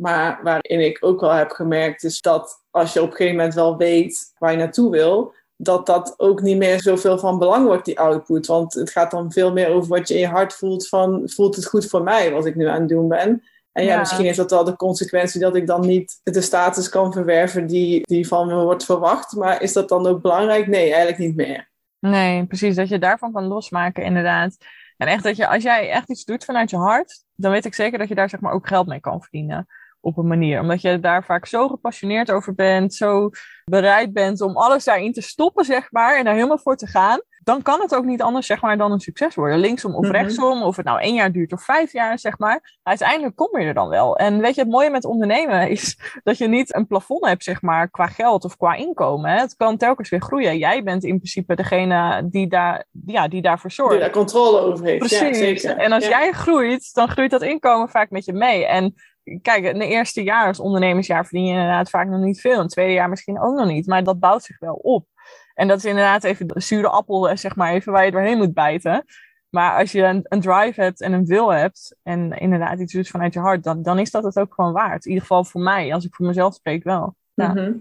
Maar waarin ik ook wel heb gemerkt, is dat als je op een gegeven moment wel weet waar je naartoe wil, dat dat ook niet meer zoveel van belang wordt, die output. Want het gaat dan veel meer over wat je in je hart voelt van, voelt het goed voor mij wat ik nu aan het doen ben? En ja, misschien is dat wel de consequentie dat ik dan niet de status kan verwerven die, die van me wordt verwacht. Maar is dat dan ook belangrijk? Nee, eigenlijk niet meer. Nee, precies. Dat je daarvan kan losmaken, inderdaad. En echt dat je, als jij echt iets doet vanuit je hart, dan weet ik zeker dat je daar zeg maar ook geld mee kan verdienen op een manier. Omdat je daar vaak zo gepassioneerd over bent, zo bereid bent om alles daarin te stoppen, zeg maar, en daar helemaal voor te gaan. Dan kan het ook niet anders, zeg maar, dan een succes worden. Linksom of mhm. rechtsom, of het nou één jaar duurt of vijf jaar, zeg maar. Uiteindelijk kom je er dan wel. En weet je, het mooie met ondernemen is dat je niet een plafond hebt, zeg maar, qua geld of qua inkomen. Het kan telkens weer groeien. Jij bent in principe degene die, daar, ja, die daarvoor zorgt. Die daar controle over heeft. Precies. Ja, zeker. En als jij groeit, dan groeit dat inkomen vaak met je mee. En kijk, de eerste jaar als ondernemersjaar verdien je inderdaad vaak nog niet veel. Het tweede jaar misschien ook nog niet. Maar dat bouwt zich wel op. En dat is inderdaad even de zure appel, eh, zeg maar, even waar je doorheen moet bijten. Maar als je een, een, drive hebt en een wil hebt en inderdaad iets doet vanuit je hart, dan, dan is dat het ook gewoon waard. In ieder geval voor mij, als ik voor mezelf spreek wel. Mhm.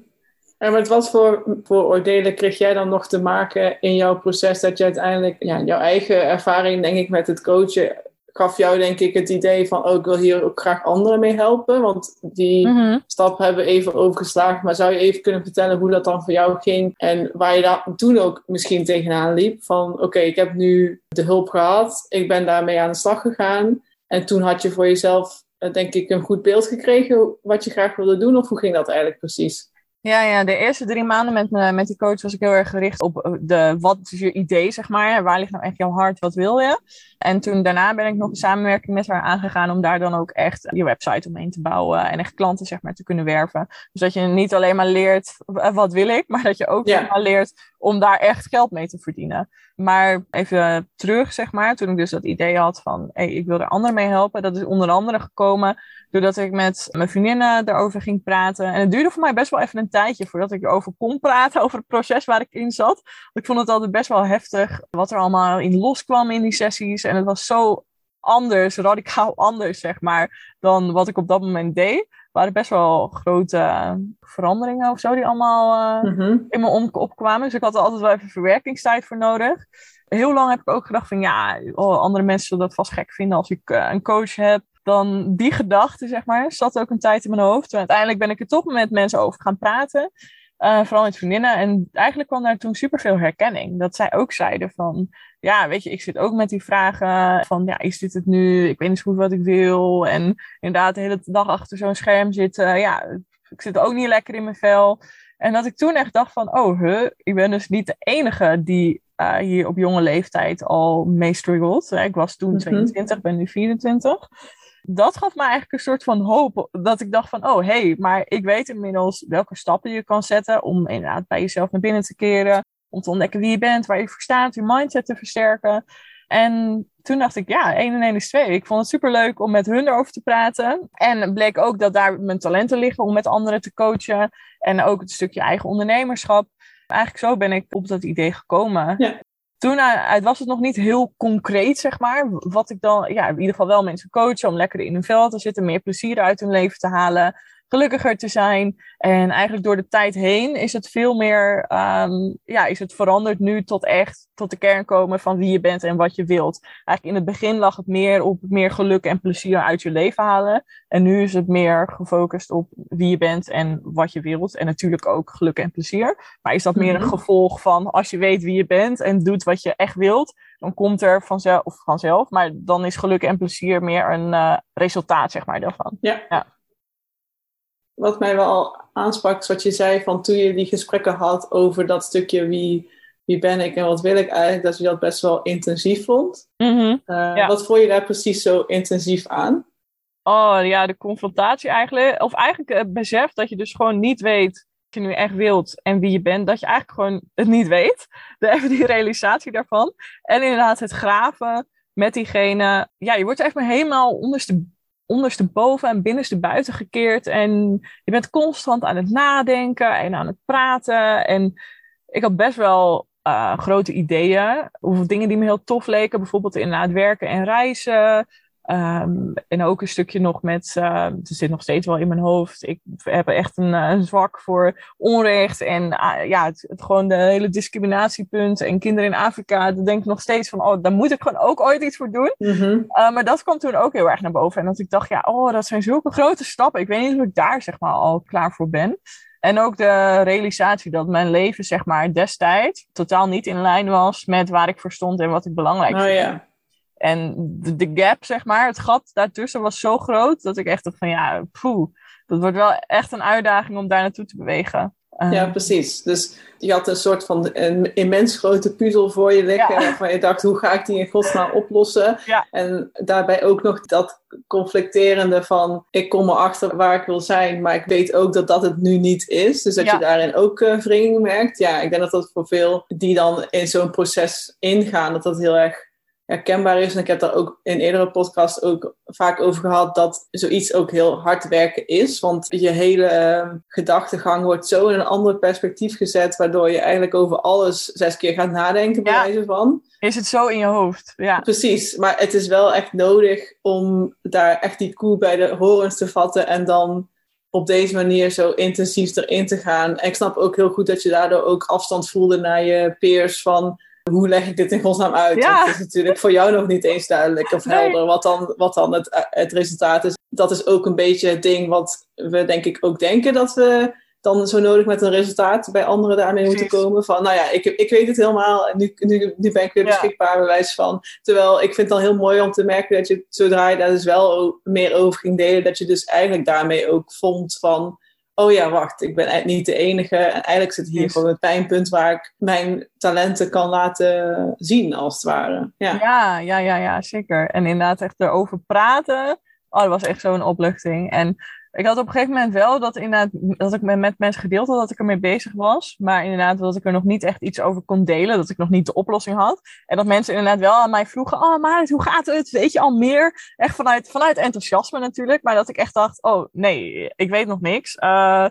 En met wat voor, voor oordelen kreeg jij dan nog te maken in jouw proces dat je uiteindelijk ja, jouw eigen ervaring, denk ik, met het coachen gaf jou denk ik het idee van, oh, ik wil hier ook graag anderen mee helpen. Want die mhm. stap hebben we even overgeslagen. Maar zou je even kunnen vertellen hoe dat dan voor jou ging? En waar je daar toen ook misschien tegenaan liep? Van, oké, ik heb nu de hulp gehad. Ik ben daarmee aan de slag gegaan. En toen had je voor jezelf, eh, denk ik, een goed beeld gekregen wat je graag wilde doen. Of hoe ging dat eigenlijk precies? Ja, ja, de eerste drie maanden met, me, met die coach was ik heel erg gericht op eh, de, wat is je idee, zeg maar. Waar ligt nou echt jouw hart, wat wil je? En toen daarna ben ik nog een samenwerking met haar aangegaan om daar dan ook echt je website omheen te bouwen en echt klanten, zeg maar, te kunnen werven. Dus dat je niet alleen maar leert, wat wil ik, maar dat je ook maar, leert om daar echt geld mee te verdienen. Maar even terug, zeg maar, toen ik dus dat idee had van, hey, ik wil er anderen mee helpen. Dat is onder andere gekomen doordat ik met mijn vriendinnen daarover ging praten. En het duurde voor mij best wel even een tijdje voordat ik erover kon praten, over het proces waar ik in zat. Ik vond het altijd best wel heftig wat er allemaal in loskwam in die sessies. En het was zo anders, radicaal anders, zeg maar, dan wat ik op dat moment deed. Er waren best wel grote veranderingen of zo die allemaal uh, in me opkwamen. Dus ik had er altijd wel even verwerkingstijd voor nodig. Heel lang heb ik ook gedacht van ja, oh, andere mensen zullen dat vast gek vinden als ik een coach heb dan die gedachte, zeg maar, zat ook een tijd in mijn hoofd. En uiteindelijk ben ik er toch met mensen over gaan praten. Uh, vooral met vriendinnen. En eigenlijk kwam daar toen superveel herkenning. Dat zij ook zeiden van, ja, weet je, ik zit ook met die vragen van, ja, is dit het nu? Ik weet niet goed wat ik wil. En inderdaad de hele dag achter zo'n scherm zitten. Ja, ik zit ook niet lekker in mijn vel. En dat ik toen echt dacht van, oh, huh, ik ben dus niet de enige die uh, hier op jonge leeftijd al mee struggelt. Ik was toen 22, mm ben nu 24 dat gaf me eigenlijk een soort van hoop. Dat ik dacht van, oh hé, hey, maar ik weet inmiddels welke stappen je kan zetten om inderdaad bij jezelf naar binnen te keren. Om te ontdekken wie je bent, waar je voor staat, je mindset te versterken. En toen dacht ik, ja, 1 en 1 is 2. Ik vond het super leuk om met hun erover te praten. En bleek ook dat daar mijn talenten liggen om met anderen te coachen. En ook het stukje eigen ondernemerschap. Eigenlijk zo ben ik op dat idee gekomen. Ja toen uh, was het nog niet heel concreet, zeg maar. Wat ik dan, ja, in ieder geval wel mensen coachen om lekker in hun vel te zitten, meer plezier uit hun leven te halen gelukkiger te zijn. En eigenlijk door de tijd heen is het veel meer, um, ja, is het veranderd nu tot echt, tot de kern komen van wie je bent en wat je wilt. Eigenlijk in het begin lag het meer op meer geluk en plezier uit je leven halen. En nu is het meer gefocust op wie je bent en wat je wilt. En natuurlijk ook geluk en plezier. Maar is dat meer een mhm. gevolg van als je weet wie je bent en doet wat je echt wilt, dan komt er vanzelf, of vanzelf, maar dan is geluk en plezier meer een uh, resultaat, zeg maar, daarvan. Ja. ja wat mij wel aansprak, is wat je zei van toen je die gesprekken had over dat stukje wie, wie ben ik en wat wil ik eigenlijk, dat je dat best wel intensief vond. Mhm. Eh, wat vond je daar precies zo intensief aan? Oh ja, de confrontatie eigenlijk. Of eigenlijk het besef dat je dus gewoon niet weet wat je nu echt wilt en wie je bent. Dat je eigenlijk gewoon het niet weet. De, even die realisatie daarvan. En inderdaad het graven met diegene. Ja, je wordt echt maar helemaal onderste ondersteboven en binnenstebuiten gekeerd. En je bent constant aan het nadenken en aan het praten. En ik had best wel uh, grote ideeën. Of dingen die me heel tof leken. Bijvoorbeeld inderdaad werken en reizen. Um, en ook een stukje nog met, uh, het zit nog steeds wel in mijn hoofd. Ik heb echt een, eh, een zwak voor onrecht en uh, ja, het, het, gewoon de hele discriminatiepunt en kinderen in Afrika. Dan denk ik nog steeds van, oh, daar moet ik gewoon ook ooit iets voor doen. Mm -hmm. maar dat kwam toen ook heel erg naar boven. En dat ik dacht, ja, oh, dat zijn zulke grote stappen. Ik weet niet of ik daar zeg maar al klaar voor ben. En ook de realisatie dat mijn leven, zeg maar, destijds totaal niet in lijn was met waar ik voor stond en wat ik belangrijk oh, vind. Ja. En de, de, gap, zeg maar, het gat daartussen was zo groot dat ik echt dacht van ja, poeh, dat wordt wel echt een uitdaging om daar naartoe te bewegen. Uh, ja, precies. Dus je had een soort van een immens grote puzzel voor je liggen. Ja. Waarvan je dacht, hoe ga ik die in godsnaam oplossen? Ja. En daarbij ook nog dat conflicterende van, ik kom erachter waar ik wil zijn, maar ik weet ook dat dat het nu niet is. Dus dat Ja. je daarin ook uh, wringing merkt. Ja, ik denk dat dat voor veel die dan in zo'n proces ingaan, dat dat heel erg herkenbaar is. En ik heb daar ook in eerdere podcasts ook vaak over gehad dat zoiets ook heel hard werken is. Want je hele uh, gedachtegang wordt zo in een ander perspectief gezet, waardoor je eigenlijk over alles zes keer gaat nadenken, bij Ja. wijze van. Is het zo in je hoofd? Ja. Precies, maar het is wel echt nodig om daar echt die koe bij de horens te vatten en dan op deze manier zo intensief erin te gaan. En ik snap ook heel goed dat je daardoor ook afstand voelde naar je peers van hoe leg ik dit in godsnaam uit? Ja. Want het is natuurlijk voor jou nog niet eens duidelijk of Nee. helder wat dan, wat dan het, het resultaat is. Dat is ook een beetje het ding wat we denk ik ook denken dat we dan zo nodig met een resultaat bij anderen daarmee moeten komen. Van nou ja, ik, ik weet het helemaal en nu, nu, nu ben ik weer Ja. beschikbaar bij wijze van. Terwijl ik vind het dan heel mooi om te merken dat je zodra je daar dus wel meer over ging delen, dat je dus eigenlijk daarmee ook vond van oh ja, wacht, ik ben eigenlijk niet de enige. En eigenlijk zit hier gewoon het pijnpunt waar ik mijn talenten kan laten zien, als het ware. Ja, Ja, ja, ja, ja, zeker. En inderdaad echt erover praten. Oh, dat was echt zo'n opluchting. En ik had op een gegeven moment wel dat, inderdaad, dat ik met, mensen gedeeld had dat ik ermee bezig was. Maar inderdaad dat ik er nog niet echt iets over kon delen. Dat ik nog niet de oplossing had. En dat mensen inderdaad wel aan mij vroegen. Oh, maar hoe gaat het? Weet je al meer? Echt vanuit, vanuit enthousiasme natuurlijk. Maar dat ik echt dacht, oh nee, ik weet nog niks. Eh,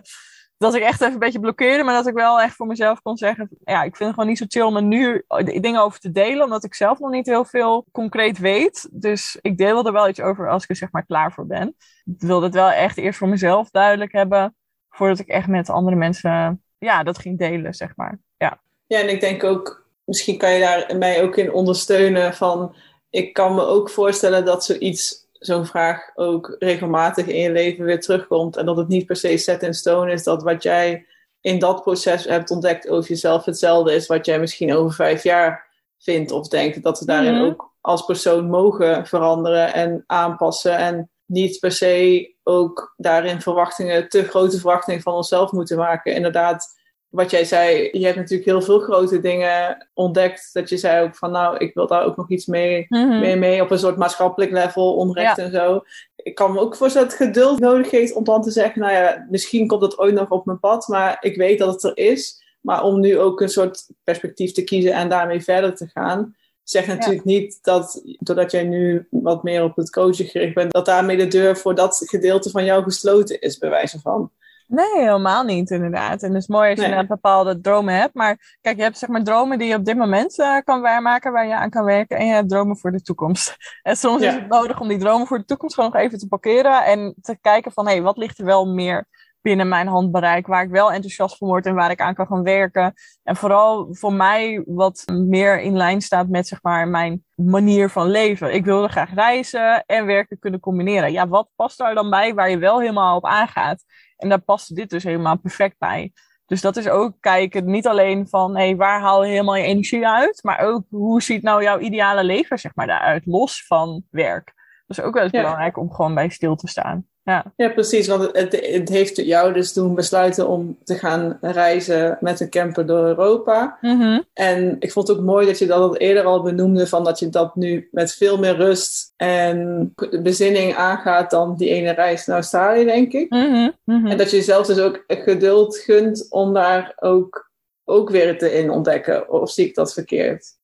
dat ik echt even een beetje blokkeerde, maar dat ik wel echt voor mezelf kon zeggen: ja, ik vind het gewoon niet zo chill om er nu dingen over te delen, omdat ik zelf nog niet heel veel concreet weet. Dus ik deel er wel iets over als ik er zeg maar klaar voor ben. Ik wilde het wel echt eerst voor mezelf duidelijk hebben, voordat ik echt met andere mensen ja, dat ging delen, zeg maar. Ja, ja en ik denk ook misschien kan je daar mij ook in ondersteunen van, ik kan me ook voorstellen dat zoiets, zo'n vraag ook regelmatig in je leven weer terugkomt en dat het niet per se set in stone is dat wat jij in dat proces hebt ontdekt over jezelf hetzelfde is wat jij misschien over vijf jaar vindt of denkt. Dat we daarin Mhm. ook als persoon mogen veranderen en aanpassen en niet per se ook daarin verwachtingen, te grote verwachtingen van onszelf moeten maken. Inderdaad, wat jij zei, je hebt natuurlijk heel veel grote dingen ontdekt. Dat je zei ook van nou, ik wil daar ook nog iets mee, Mhm. mee, mee op een soort maatschappelijk level, onrecht Ja. en zo. Ik kan me ook voorstellen dat het geduld nodig heeft om dan te zeggen, nou ja, misschien komt het ooit nog op mijn pad, maar ik weet dat het er is. Maar om nu ook een soort perspectief te kiezen en daarmee verder te gaan, zegt natuurlijk niet dat, doordat jij nu wat meer op het coachen gericht bent, dat daarmee de deur voor dat gedeelte van jou gesloten is, bij wijze van. Nee, helemaal niet, inderdaad. En het is mooi als je Nee. inderdaad bepaalde dromen hebt. Maar kijk, je hebt zeg maar dromen die je op dit moment eh, kan waarmaken, waar je aan kan werken. En je hebt dromen voor de toekomst. En soms is het nodig om die dromen voor de toekomst gewoon nog even te parkeren. En te kijken van, hé, hey, wat ligt er wel meer binnen mijn handbereik, waar ik wel enthousiast van word en waar ik aan kan gaan werken. En vooral voor mij wat meer in lijn staat met zeg maar mijn manier van leven. Ik wilde graag reizen en werken kunnen combineren. Ja, wat past daar dan bij waar je wel helemaal op aangaat? En daar past dit dus helemaal perfect bij. Dus dat is ook kijken, niet alleen van hey, waar haal je helemaal je energie uit, maar ook hoe ziet nou jouw ideale leven zeg maar, daaruit, los van werk. Dat is ook wel eens Ja. belangrijk om gewoon bij stil te staan. Ja. Ja, precies. Want het, heeft jou dus doen besluiten om te gaan reizen met een camper door Europa. Mhm. En ik vond het ook mooi dat je dat al eerder al benoemde, van dat je dat nu met veel meer rust en bezinning aangaat dan die ene reis naar Australië, denk ik. Mhm. Mhm. En dat je jezelf dus ook geduld gunt om daar ook, ook weer te in ontdekken. Of zie ik dat verkeerd?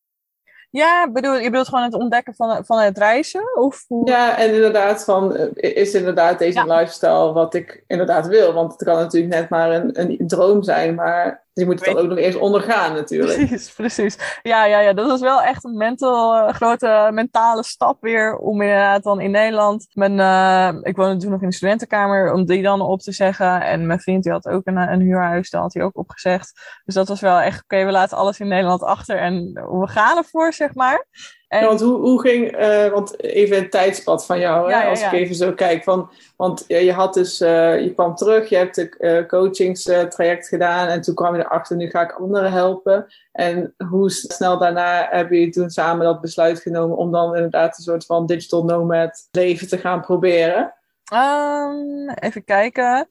Ja, bedoel, je bedoelt gewoon het ontdekken van, van het reizen? Of hoe? Ja, en inderdaad, van, eh, is inderdaad deze Ja. lifestyle wat ik inderdaad wil? Want het kan natuurlijk net maar een, een droom zijn, maar je moet het dan ook nog eerst ondergaan natuurlijk. Precies, precies. Ja, ja, ja, dat was wel echt een mental, eh, grote mentale stap weer om inderdaad dan in Nederland. Mijn, eh, ik woonde toen nog in de studentenkamer, om die dan op te zeggen. En mijn vriend die had ook een, een huurhuis, daar had hij ook opgezegd. Dus dat was wel echt, oké, we laten alles in Nederland achter en we gaan ervoor, zeg maar. En, Ja, want hoe, hoe ging, eh, want even het tijdspad van jou, Ja, hè, ja, als ja. ik even zo kijk. Van, want je had dus, eh, je kwam terug, je hebt de eh, coachingstraject gedaan en toen kwam je erachter, nu ga ik anderen helpen. En hoe snel daarna hebben jullie toen samen dat besluit genomen om dan inderdaad een soort van digital nomad leven te gaan proberen? Ehm, even kijken.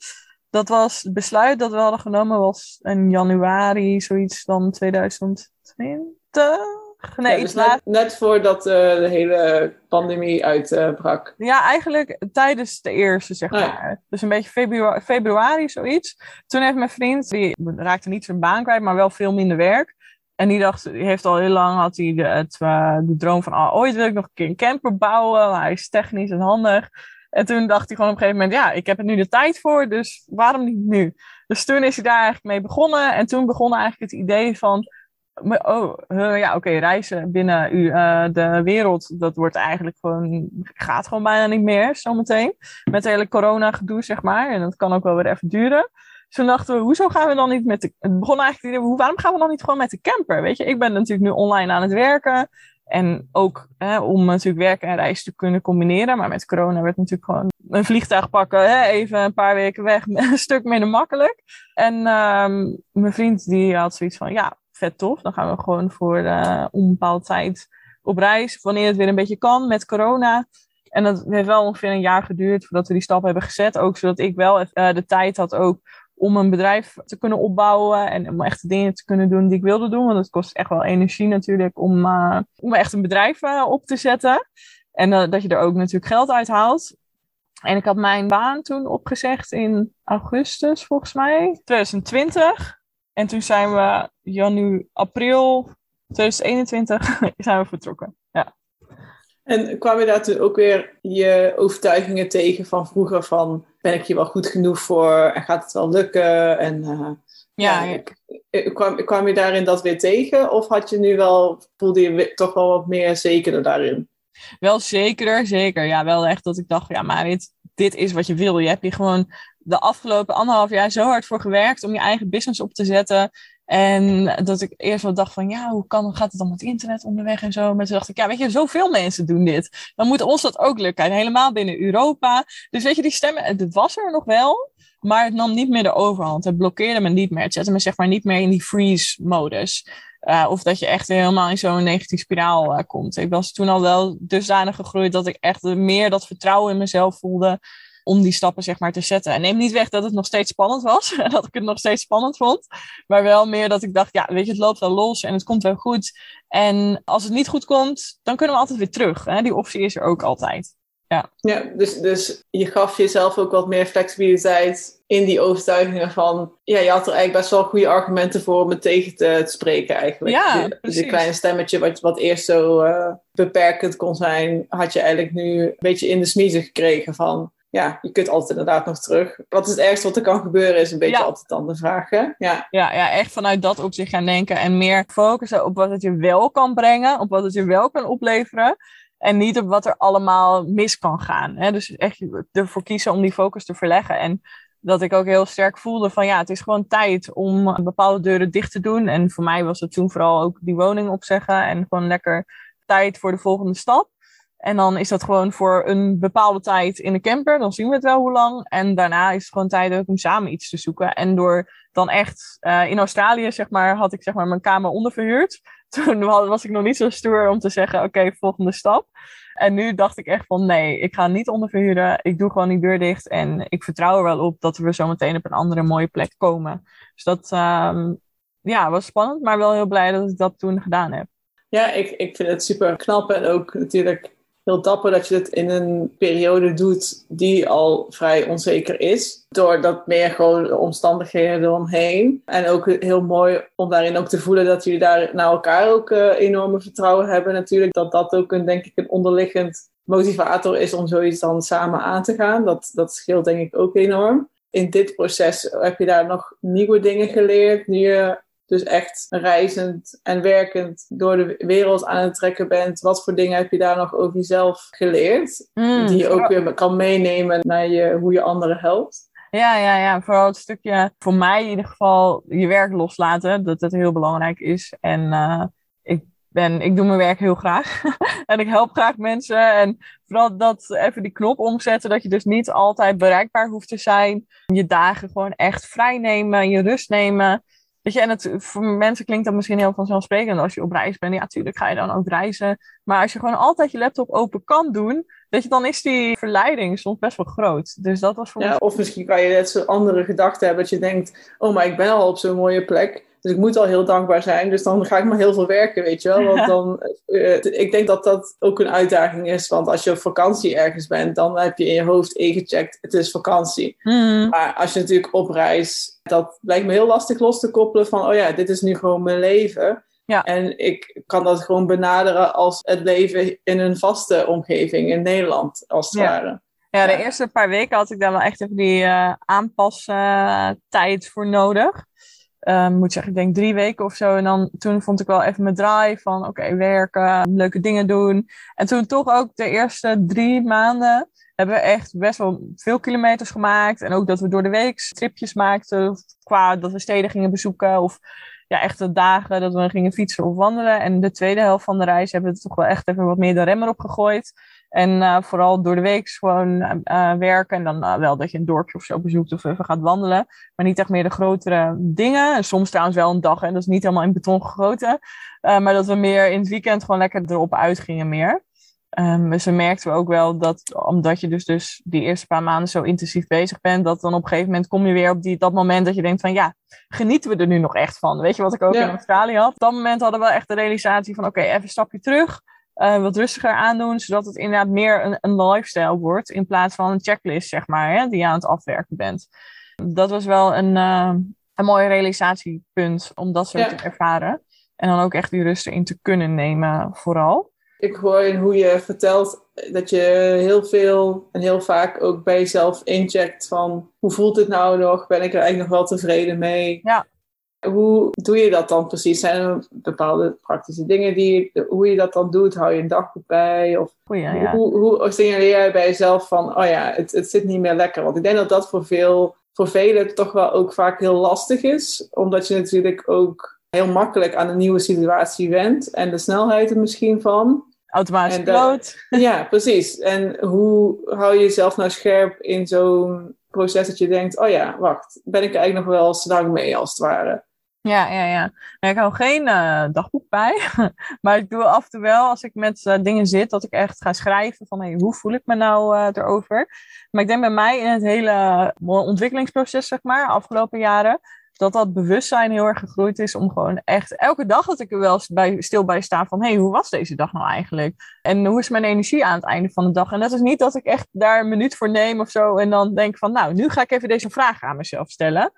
Dat was het besluit dat we hadden genomen was in januari, zoiets dan 2020. Nee, Ja, dus net, net voordat eh, de hele pandemie uitbrak. Ja, eigenlijk tijdens de eerste, zeg Oh ja. maar. Dus een beetje februari, februari, zoiets. Toen heeft mijn vriend, die raakte niet zijn baan kwijt, maar wel veel minder werk. En die dacht, die heeft al heel lang, had hij de, het, eh, de droom van, ah, ooit wil ik nog een keer een camper bouwen. Maar hij is technisch en handig. En toen dacht hij gewoon op een gegeven moment, ja, ik heb er nu de tijd voor, dus waarom niet nu? Dus toen is hij daar eigenlijk mee begonnen. En toen begon eigenlijk het idee van, Oh, eh, ja, oké, reizen binnen u, eh, de wereld, dat wordt eigenlijk gewoon, gaat gewoon bijna niet meer zometeen. Met het hele corona gedoe, zeg maar. En dat kan ook wel weer even duren. Toen dachten we, hoezo gaan we dan niet met de... Het begon eigenlijk, hoe- waarom gaan we dan niet gewoon met de camper? Weet je, ik ben natuurlijk nu online aan het werken. En ook hè, om natuurlijk werken en reizen te kunnen combineren. Maar met corona werd natuurlijk gewoon een vliegtuig pakken. Hè, even een paar weken weg, een stuk minder makkelijk. En ehm, mijn vriend die had zoiets van, ja, vet tof. Dan gaan we gewoon voor eh onbepaalde tijd op reis. Wanneer het weer een beetje kan met corona. En dat heeft wel ongeveer een jaar geduurd voordat we die stap hebben gezet. Ook zodat ik wel eh, de tijd had ook om een bedrijf te kunnen opbouwen. En om echt dingen te kunnen doen die ik wilde doen. Want het kost echt wel energie natuurlijk om, eh, om echt een bedrijf op te zetten. En dat je er ook natuurlijk geld uit haalt. En ik had mijn baan toen opgezegd in augustus, volgens mij, 2020. En toen zijn we janu, april 2021 zijn we vertrokken. Ja. En kwam je daar toen ook weer je overtuigingen tegen van vroeger van ben ik hier wel goed genoeg voor en gaat het wel lukken? En eh, Ja, ja, ja. ik- ik- kwam, kwam je daarin dat weer tegen? Of had je nu wel, voelde je toch wel wat meer zekerder daarin? Wel zeker, zeker. Ja, wel echt dat ik dacht, ja, maar dit, dit is wat je wil. Je hebt hier gewoon de afgelopen anderhalf jaar zo hard voor gewerkt om je eigen business op te zetten. En dat ik eerst wel dacht van, ja, hoe kan, gaat het dan met internet onderweg en zo? Maar toen dacht ik, ja, weet je, zoveel mensen doen dit. Dan moet ons dat ook lukken. En helemaal binnen Europa. Dus weet je, die stemmen, het was er nog wel. Maar het nam niet meer de overhand. Het blokkeerde me niet meer. Het zette me zeg maar niet meer in die freeze-modus. Uh, of dat je echt helemaal in zo'n negatieve spiraal uh, komt. Ik was toen al wel dusdanig gegroeid dat ik echt meer dat vertrouwen in mezelf voelde om die stappen zeg maar te zetten. En neem niet weg dat het nog steeds spannend was. En dat ik het nog steeds spannend vond. Maar wel meer dat ik dacht, ja, weet je, het loopt wel los en het komt wel goed. En als het niet goed komt, dan kunnen we altijd weer terug. Hè? Die optie is er ook altijd. Ja, ja dus, dus je gaf jezelf ook wat meer flexibiliteit in die overtuigingen van... Ja, je had er eigenlijk best wel goede argumenten voor om het tegen te, spreken eigenlijk. Ja, die, die kleine stemmetje wat, wat eerst zo uh, beperkend kon zijn... had je eigenlijk nu een beetje in de smiezen gekregen van ja, je kunt altijd inderdaad nog terug. Wat is het ergste wat er kan gebeuren, is een beetje altijd dan de vraag. Hè? Ja. Ja, ja, echt vanuit dat op zich gaan denken. En meer focussen op wat het je wel kan brengen. Op wat het je wel kan opleveren. En niet op wat er allemaal mis kan gaan. Hè? Dus echt ervoor kiezen om die focus te verleggen. En dat ik ook heel sterk voelde van ja, het is gewoon tijd om bepaalde deuren dicht te doen. En voor mij was het toen vooral ook die woning opzeggen. En gewoon lekker tijd voor de volgende stap. En dan is dat gewoon voor een bepaalde tijd in de camper. Dan zien we het wel hoe lang. En daarna is het gewoon tijd om samen iets te zoeken. En door dan echt uh, in Australië, zeg maar, had ik zeg maar mijn kamer onderverhuurd. Toen was ik nog niet zo stoer om te zeggen, oké, volgende stap. En nu dacht ik echt van, nee, ik ga niet onderverhuren. Ik doe gewoon die deur dicht. En ik vertrouw er wel op dat we zo meteen op een andere mooie plek komen. Dus dat um, ja, was spannend, maar wel heel blij dat ik dat toen gedaan heb. Ja, ik, ik vind het super knap en ook natuurlijk heel dapper dat je het in een periode doet die al vrij onzeker is. Door dat meer gewoon de omstandigheden eromheen. En ook heel mooi om daarin ook te voelen dat jullie daar naar elkaar ook uh, enorme vertrouwen hebben. Natuurlijk dat dat ook een, denk ik, een onderliggend motivator is om zoiets dan samen aan te gaan. Dat, dat scheelt denk ik ook enorm. In dit proces heb je daar nog nieuwe dingen geleerd. Nu je dus echt reizend en werkend door de wereld aan het trekken bent. Wat voor dingen heb je daar nog over jezelf geleerd? Mm, die je ook weer kan meenemen naar je, hoe je anderen helpt. Ja, ja, ja. Vooral het stukje, voor mij in ieder geval, je werk loslaten. Dat dat heel belangrijk is. En uh, ik, ben, ik doe mijn werk heel graag. en ik help graag mensen. En vooral dat even die knop omzetten. Dat je dus niet altijd bereikbaar hoeft te zijn. Je dagen gewoon echt vrij nemen. Je rust nemen. Weet je, en het, voor mensen klinkt dat misschien heel vanzelfsprekend. Als je op reis bent, ja, natuurlijk ga je dan ook reizen. Maar als je gewoon altijd je laptop open kan doen, weet je, dan is die verleiding soms best wel groot. Dus dat was voor ja, Of misschien kan je net zo andere gedachten hebben, dat je denkt, oh, maar ik ben al op zo'n mooie plek. Dus ik moet al heel dankbaar zijn. Dus dan ga ik maar heel veel werken, weet je wel. Want dan, uh, ik denk dat dat ook een uitdaging is. Want als je op vakantie ergens bent, dan heb je in je hoofd ingecheckt, het is vakantie. Mm. Maar als je natuurlijk op reis, dat lijkt me heel lastig los te koppelen van, oh ja, dit is nu gewoon mijn leven. Ja. En ik kan dat gewoon benaderen als het leven in een vaste omgeving in Nederland, als het Ja. ware. Ja, de Ja. eerste paar weken had ik daar wel echt even die eh aanpastijd voor nodig. Ehm, moet zeggen, ik denk drie weken of zo. En dan toen vond ik wel even mijn draai van oké, werken, leuke dingen doen. En toen toch ook de eerste drie maanden hebben we echt best wel veel kilometers gemaakt. En ook dat we door de week tripjes maakten. Qua dat we steden gingen bezoeken. Of ja, echte dagen dat we gingen fietsen of wandelen. En de tweede helft van de reis hebben we toch wel echt even wat meer de remmer op gegooid. En eh, vooral door de week gewoon eh, eh, werken. En dan wel dat je een dorpje of zo bezoekt of even gaat wandelen. Maar niet echt meer de grotere dingen. En soms trouwens wel een dag. En dat is niet helemaal in beton gegoten. Maar dat we meer in het weekend gewoon lekker erop uitgingen meer. Ehm, dus we merkten we ook wel dat, omdat je dus, dus die eerste paar maanden zo intensief bezig bent, dat dan op een gegeven moment kom je weer op die, dat moment dat je denkt van ja, genieten we er nu nog echt van? Weet je wat ik ook Ja. in Australië had? Op dat moment hadden we echt de realisatie van oké, even een stapje terug. Eh, wat rustiger aandoen, zodat het inderdaad meer een, een lifestyle wordt in plaats van een checklist, zeg maar, hè, die je aan het afwerken bent. Dat was wel een, eh, een mooi realisatiepunt om dat zo Ja. te ervaren. En dan ook echt die rust erin te kunnen nemen, vooral. Ik hoor in hoe je vertelt dat je heel veel en heel vaak ook bij jezelf incheckt van hoe voelt het nou nog? Ben ik er eigenlijk nog wel tevreden mee? Ja. Hoe doe je dat dan precies? Zijn er bepaalde praktische dingen die je, hoe je dat dan doet? Hou je een dagboek bij? Of ja. hoe, hoe signaleer jij bij jezelf van, oh ja, het, het zit niet meer lekker? Want ik denk dat dat voor veel voor velen toch wel ook vaak heel lastig is. Omdat je natuurlijk ook heel makkelijk aan een nieuwe situatie went en de snelheid er misschien van. Automatisch piloot. Ja, precies. En hoe hou je jezelf nou scherp in zo'n proces dat je denkt, oh ja, wacht, ben ik er eigenlijk nog wel lang mee als het ware? Ja, ja, ja. Ik hou geen eh, dagboek bij. maar ik doe af en toe wel, als ik met eh, dingen zit, dat ik echt ga schrijven van hey, hoe voel ik me nou eh, erover. Maar ik denk bij mij in het hele ontwikkelingsproces, zeg maar, afgelopen jaren, dat dat bewustzijn heel erg gegroeid is om gewoon echt elke dag dat ik er wel bij, stil bij sta van hey, hoe was deze dag nou eigenlijk? En hoe is mijn energie aan het einde van de dag? En dat is niet dat ik echt daar een minuut voor neem of zo en dan denk van nou, nu ga ik even deze vraag aan mezelf stellen.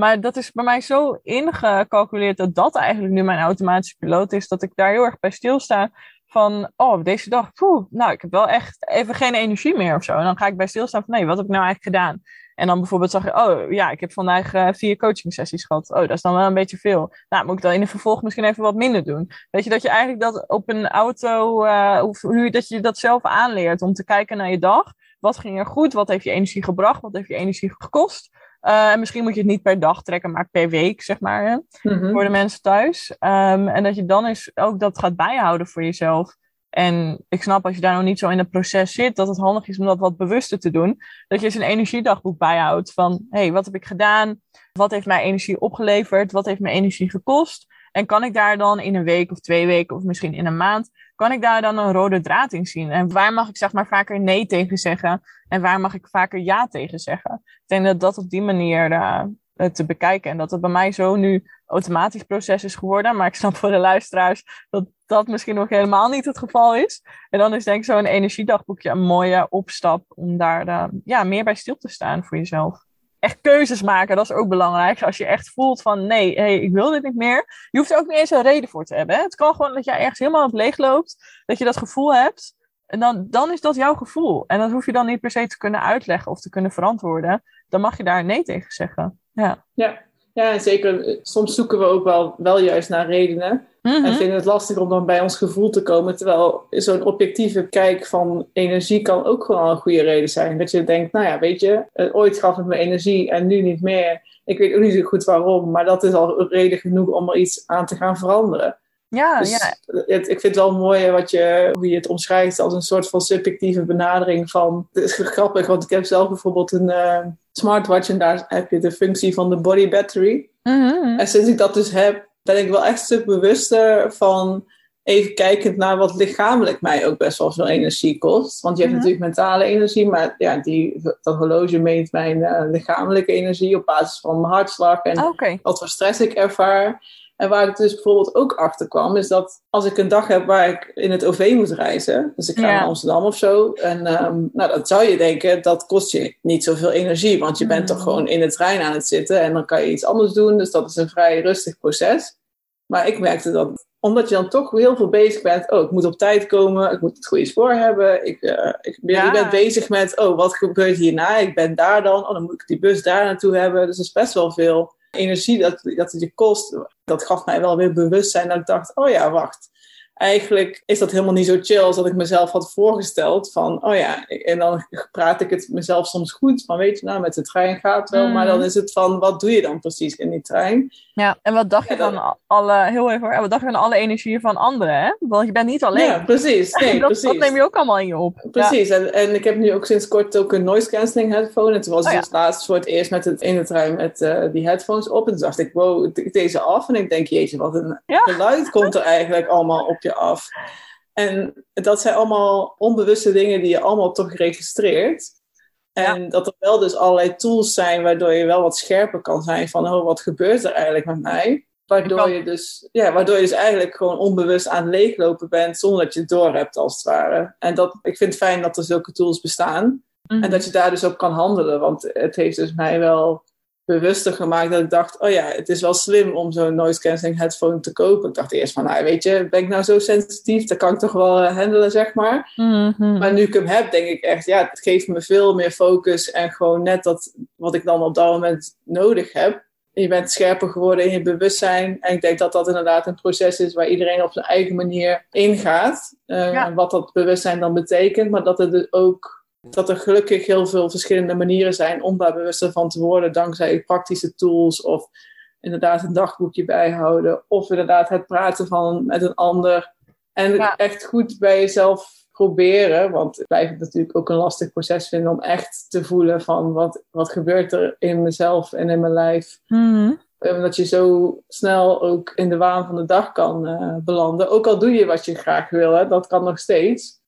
Maar dat is bij mij zo ingecalculeerd dat dat eigenlijk nu mijn automatische piloot is, dat ik daar heel erg bij stilsta van, oh, deze dag, nou, ik heb wel echt even geen energie meer of zo. En dan ga ik bij stilstaan van, nee, wat heb ik nou eigenlijk gedaan? En dan bijvoorbeeld zag je, oh ja, ik heb vandaag eh, vier coaching sessies gehad. Oh, dat is dan wel een beetje veel. Nou, moet ik dan in het vervolg misschien even wat minder doen. Weet je, dat je eigenlijk dat op een auto, eh, hoe, dat je dat zelf aanleert om te kijken naar je dag. Wat ging er goed? Wat heeft je energie gebracht? Wat heeft je energie gekost? Uh, en misschien moet je het niet per dag trekken, maar per week, zeg maar, hè, Mhm. voor de mensen thuis. Um, en dat je dan eens ook dat gaat bijhouden voor jezelf. En ik snap als je daar nog niet zo in het proces zit, dat het handig is om dat wat bewuster te doen. Dat je eens een energiedagboek bijhoudt van, hé, hey, wat heb ik gedaan? Wat heeft mij energie opgeleverd? Wat heeft mij energie gekost? En kan ik daar dan in een week of twee weken of misschien in een maand, kan ik daar dan een rode draad in zien? En waar mag ik zeg maar vaker nee tegen zeggen? En waar mag ik vaker ja tegen zeggen? Ik denk dat dat op die manier uh, te bekijken. En dat het bij mij zo nu automatisch proces is geworden. Maar ik snap voor de luisteraars dat dat misschien nog helemaal niet het geval is. En dan is denk ik zo'n energiedagboekje een mooie opstap om daar uh, ja, meer bij stil te staan voor jezelf echt keuzes maken, dat is ook belangrijk. Als je echt voelt van nee, hey, ik wil dit niet meer. Je hoeft er ook niet eens een reden voor te hebben. Hè? Het kan gewoon dat jij ergens helemaal op leeg loopt, dat je dat gevoel hebt. En dan, dan is dat jouw gevoel. En dat hoef je dan niet per se te kunnen uitleggen of te kunnen verantwoorden. Dan mag je daar nee tegen zeggen. Ja, ja. Ja zeker. Soms zoeken we ook wel, wel juist naar redenen. Mhm. En vinden het lastig om dan bij ons gevoel te komen. Terwijl zo'n objectieve kijk van energie kan ook gewoon een goede reden zijn. Dat je denkt, nou ja, weet je, ooit gaf het me energie en nu niet meer. Ik weet ook niet zo goed waarom, maar dat is al reden genoeg om er iets aan te gaan veranderen. Ja, dus ja. Het, ik vind het wel mooi wat je, hoe je het omschrijft als een soort van subjectieve benadering van... Het is grappig, want ik heb zelf bijvoorbeeld een uh, smartwatch en daar heb je de functie van de body battery. Mhm. En sinds ik dat dus heb, ben ik wel echt een stuk bewuster van even kijkend naar wat lichamelijk mij ook best wel veel energie kost. Want je hebt Mhm. natuurlijk mentale energie, maar ja, die, dat horloge meet mijn eh, lichamelijke energie op basis van mijn hartslag en Oké. wat voor stress ik ervaar. En waar ik dus bijvoorbeeld ook achter kwam, is dat als ik een dag heb waar ik in het OV moet reizen, dus ik ga Ja. naar Amsterdam of zo, en ehm, nou, dan zou je denken, dat kost je niet zoveel energie, want je bent Mm. toch gewoon in de trein aan het zitten en dan kan je iets anders doen, dus dat is een vrij rustig proces. Maar ik merkte dat, omdat je dan toch heel veel bezig bent, oh, ik moet op tijd komen, ik moet het goede spoor hebben, ik, eh, ik ben, Ja. je bent bezig met, oh, wat gebeurt hierna, ik ben daar dan, oh, dan moet ik die bus daar naartoe hebben, dus er is best wel veel energie dat, dat het je kost. Dat gaf mij wel weer bewustzijn dat ik dacht, oh ja, wacht. Eigenlijk is dat helemaal niet zo chill als dat ik mezelf had voorgesteld. Van, oh ja, en dan praat ik het mezelf soms goed. Van, weet je, nou, met de trein gaat wel. Mm. Maar dan is het van, wat doe je dan precies in die trein? Ja, en wat dacht je van alle, heel even hoor, en wat dacht je van alle energieën van anderen, hè? Want je bent niet alleen. Ja, precies. Nee, dat, precies. dat neem je ook allemaal in je op. Precies, en, en ik heb nu ook sinds kort ook een noise cancelling headphone. En toen was Oh ja. dus laatst voor het eerst met het in de trein met eh, die headphones op. En toen dacht ik, wow, deze af. En ik denk, jeetje, wat een geluid komt er eigenlijk allemaal op je af. En dat zijn allemaal onbewuste dingen die je allemaal toch registreert. En dat er wel dus allerlei tools zijn waardoor je wel wat scherper kan zijn van, oh, wat gebeurt er eigenlijk met mij? Waardoor je, dus, ja, waardoor je dus eigenlijk gewoon onbewust aan het leeglopen bent zonder dat je het door hebt, als het ware. En dat, ik vind het fijn dat er zulke tools bestaan. Mhm. En dat je daar dus op kan handelen. Want het heeft dus mij wel bewuster gemaakt dat ik dacht, oh ja, het is wel slim om zo'n noise cancelling headphone te kopen. Ik dacht eerst van, nou weet je, ben ik nou zo sensitief? Dat kan ik toch wel eh, handelen, zeg maar. Mhm. Maar nu ik hem heb, denk ik echt, ja, het geeft me veel meer focus en gewoon net dat wat ik dan op dat moment nodig heb. Je bent scherper geworden in je bewustzijn. En ik denk dat dat inderdaad een proces is waar iedereen op zijn eigen manier ingaat. Uh, Ja. Wat dat bewustzijn dan betekent. Maar dat het dus ook dat er gelukkig heel veel verschillende manieren zijn om daar bewuster van te worden, dankzij praktische tools of inderdaad een dagboekje bijhouden, of inderdaad het praten van met een ander. En echt goed bij jezelf proberen, want ik blijf het natuurlijk ook een lastig proces vinden om echt te voelen van wat, wat gebeurt er in mezelf en in mijn lijf. Mm Dat je zo snel ook in de waan van de dag kan uh, belanden. Ook al doe je wat je graag wil, hè, dat kan nog steeds.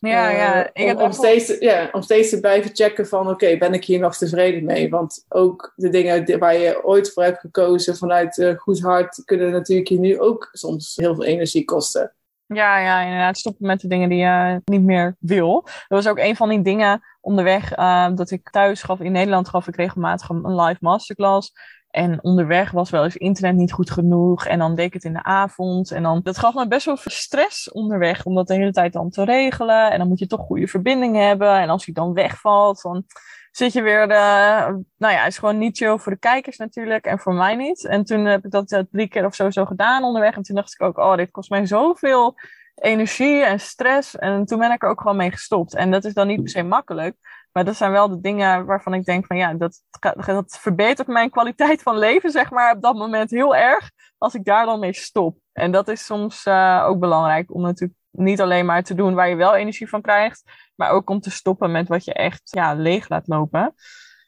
Ja, ja. Ik om, heb om, steeds, ja, om steeds te blijven checken van oké, ben ik hier nog tevreden mee? Want ook de dingen waar je ooit voor hebt gekozen vanuit uh, goed hart, kunnen natuurlijk je nu ook soms heel veel energie kosten. Ja, ja, inderdaad. Stoppen met de dingen die je niet meer wil. Dat was ook een van die dingen onderweg uh, dat ik thuis gaf. In Nederland gaf ik regelmatig een live masterclass. En onderweg was wel eens internet niet goed genoeg. En dan deed ik het in de avond. En dan, dat gaf me best wel veel stress onderweg. Om dat de hele tijd dan te regelen. En dan moet je toch goede verbinding hebben. En als die dan wegvalt, dan zit je weer de... Nou ja, is gewoon niet chill voor de kijkers natuurlijk. En voor mij niet. En toen heb ik dat drie keer of zo zo gedaan onderweg. En toen dacht ik ook, oh, dit kost mij zoveel energie en stress. En toen ben ik er ook gewoon mee gestopt. En dat is dan niet per se makkelijk. Maar dat zijn wel de dingen waarvan ik denk van ja, dat, dat verbetert mijn kwaliteit van leven, zeg maar, op dat moment heel erg. Als ik daar dan mee stop. En dat is soms uh, ook belangrijk om natuurlijk niet alleen maar te doen waar je wel energie van krijgt, maar ook om te stoppen met wat je echt ja, leeg laat lopen.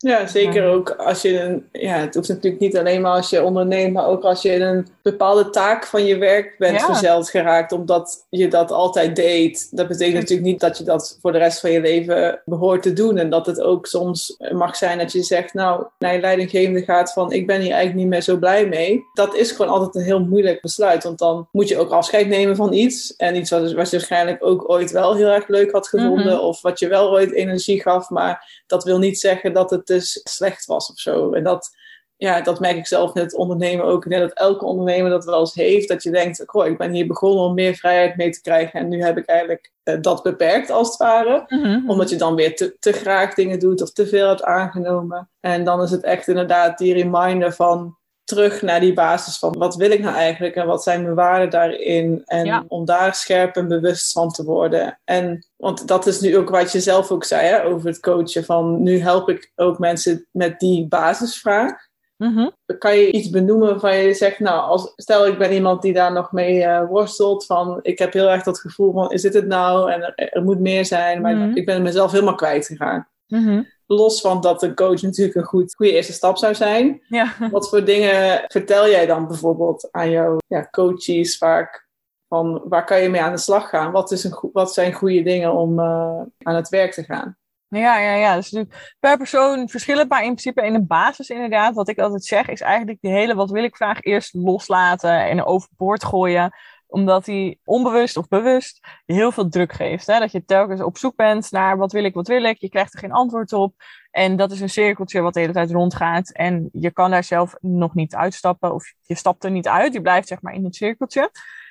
Ja, zeker ook als je een. Ja, het hoeft natuurlijk niet alleen maar als je onderneemt, maar ook als je in een bepaalde taak van je werk bent ja. geraakt, omdat je dat altijd deed. Dat betekent natuurlijk niet dat je dat voor de rest van je leven behoort te doen. En dat het ook soms mag zijn dat je zegt, nou, naar je leidinggevende gaat van, ik ben hier eigenlijk niet meer zo blij mee. Dat is gewoon altijd een heel moeilijk besluit, want dan moet je ook afscheid nemen van iets. En iets wat, wat je waarschijnlijk ook ooit wel heel erg leuk had gevonden, mhm. of wat je wel ooit energie gaf, maar dat wil niet zeggen dat het dus slecht was of zo. En dat, ja, dat merk ik zelf met het ondernemen ook. net dat elke ondernemer dat wel eens heeft. Dat je denkt, goh, ik ben hier begonnen om meer vrijheid mee te krijgen. En nu heb ik eigenlijk uh, dat beperkt als het ware. Mhm. Omdat je dan weer te, te graag dingen doet of te veel hebt aangenomen. En dan is het echt inderdaad die reminder van terug naar die basis van wat wil ik nou eigenlijk en wat zijn mijn waarden daarin. En om daar scherp en bewust van te worden. En want dat is nu ook wat je zelf ook zei hè, over het coachen. Van nu help ik ook mensen met die basisvraag. Mm Kan je iets benoemen waarvan je zegt, nou, als, stel ik ben iemand die daar nog mee uh, worstelt. Van ik heb heel erg dat gevoel van, is dit het nou? En er, er moet meer zijn. Maar Mhm. ik ben mezelf helemaal kwijtgegaan. Mhm. Los van dat een coach natuurlijk een goed, goede eerste stap zou zijn. Ja. Wat voor dingen vertel jij dan bijvoorbeeld aan jouw ja, coaches vaak? Van waar kan je mee aan de slag gaan? Wat, is een wat zijn goede dingen om uh, aan het werk te gaan? Ja, ja, ja. Dus natuurlijk per persoon verschillend, maar in principe in de basis inderdaad, wat ik altijd zeg, is eigenlijk die hele wat wil ik vraag eerst loslaten en overboord gooien omdat hij onbewust of bewust heel veel druk geeft. Hè? Dat je telkens op zoek bent naar wat wil ik, wat wil ik. Je krijgt er geen antwoord op. En dat is een cirkeltje wat de hele tijd rondgaat. En je kan daar zelf nog niet uitstappen. Of je stapt er niet uit. Je blijft zeg maar in het cirkeltje.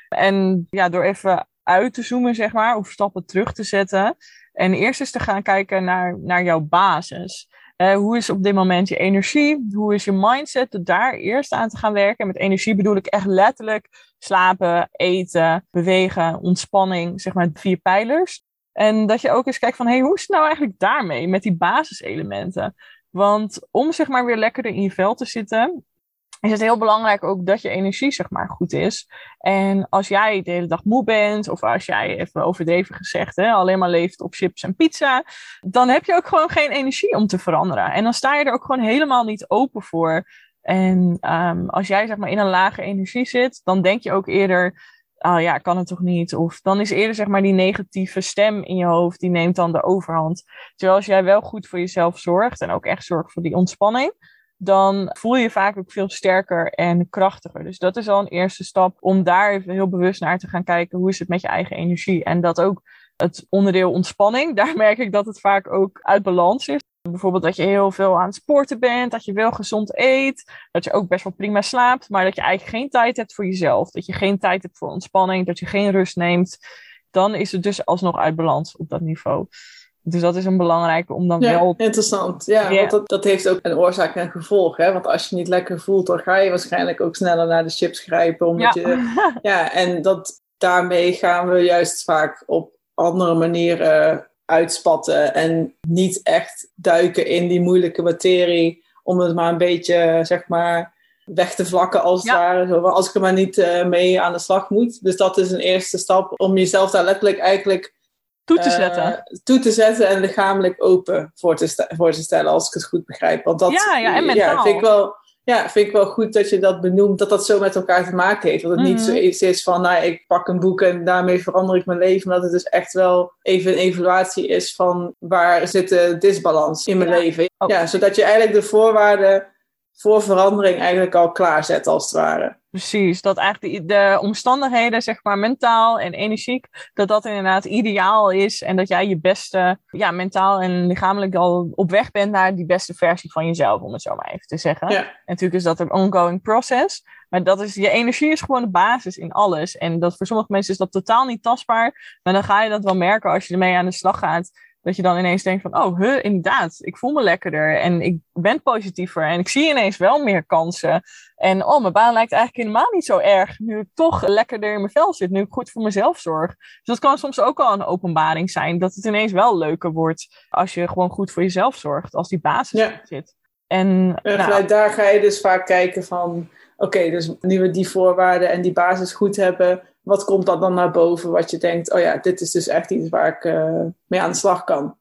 En ja, door even uit te zoomen, zeg maar, of stappen terug te zetten. En eerst eens te gaan kijken naar, naar jouw basis. Uh, hoe is op dit moment je energie? Hoe is je mindset? Door daar eerst aan te gaan werken. En met energie bedoel ik echt letterlijk slapen, eten, bewegen, ontspanning, zeg maar vier pijlers. En dat je ook eens kijkt van, hey, hoe is het nou eigenlijk daarmee, met die basiselementen? Want om zeg maar weer lekkerder in je vel te zitten, is het heel belangrijk ook dat je energie zeg maar goed is. En als jij de hele dag moe bent, of als jij even overdreven gezegd hè, alleen maar leeft op chips en pizza, dan heb je ook gewoon geen energie om te veranderen. En dan sta je er ook gewoon helemaal niet open voor. En um, als jij zeg maar in een lage energie zit, dan denk je ook eerder, oh ja, kan het toch niet? Of dan is eerder zeg maar die negatieve stem in je hoofd, die neemt dan de overhand. Terwijl als jij wel goed voor jezelf zorgt en ook echt zorgt voor die ontspanning, dan voel je je vaak ook veel sterker en krachtiger. Dus dat is al een eerste stap om daar even heel bewust naar te gaan kijken. Hoe is het met je eigen energie? En dat ook het onderdeel ontspanning, daar merk ik dat het vaak ook uit balans is. Bijvoorbeeld dat je heel veel aan het sporten bent, dat je wel gezond eet, dat je ook best wel prima slaapt, maar dat je eigenlijk geen tijd hebt voor jezelf. Dat je geen tijd hebt voor ontspanning, dat je geen rust neemt. Dan is het dus alsnog uit balans op dat niveau. Dus dat is een belangrijke om dan ja, wel. Interessant. Ja, want dat, dat heeft ook een oorzaak en gevolg. Hè? Want als je niet lekker voelt, dan ga je waarschijnlijk ook sneller naar de chips grijpen. Omdat Ja. je, ja, en dat, daarmee gaan we juist vaak op andere manieren uitspatten en niet echt duiken in die moeilijke materie om het maar een beetje, zeg maar, weg te vlakken als het ware. Als ik er maar niet uh, mee aan de slag moet. Dus dat is een eerste stap om jezelf daar letterlijk eigenlijk toe te zetten. Uh, toe te zetten en lichamelijk open voor te, voor te stellen, als ik het goed begrijp. Want dat ja, ja, en mentaal. Ja, vind ik wel, ja, vind ik wel goed dat je dat benoemt, dat dat zo met elkaar te maken heeft. Dat het niet zo Mhm. iets is van, nou, ik pak een boek en daarmee verander ik mijn leven. Maar dat het dus echt wel even een evaluatie is van waar zit de disbalans in mijn Ja. leven. Oh. Ja, zodat je eigenlijk de voorwaarden voor verandering eigenlijk al klaarzet, als het ware. Precies, dat eigenlijk de, de omstandigheden, zeg maar mentaal en energiek, dat dat inderdaad ideaal is en dat jij je beste, ja, mentaal en lichamelijk al op weg bent naar die beste versie van jezelf, om het zo maar even te zeggen. Ja. En natuurlijk is dat een ongoing process, maar dat is, je energie is gewoon de basis in alles. En dat voor sommige mensen is dat totaal niet tastbaar, maar dan ga je dat wel merken als je ermee aan de slag gaat. Dat je dan ineens denkt van, oh, huh, inderdaad, ik voel me lekkerder en ik ben positiever en ik zie ineens wel meer kansen. En oh, mijn baan lijkt eigenlijk helemaal niet zo erg. Nu ik toch lekkerder in mijn vel zit. Nu ik goed voor mezelf zorg. Dus dat kan soms ook al een openbaring zijn. Dat het ineens wel leuker wordt. Als je gewoon goed voor jezelf zorgt. Als die basis Ja. zit. En En nou, daar ga je dus vaak kijken van... Oké, dus nu we die voorwaarden en die basis goed hebben... Wat komt dan dan naar boven wat je denkt... Oh ja, dit is dus echt iets waar ik eh, mee aan de slag kan.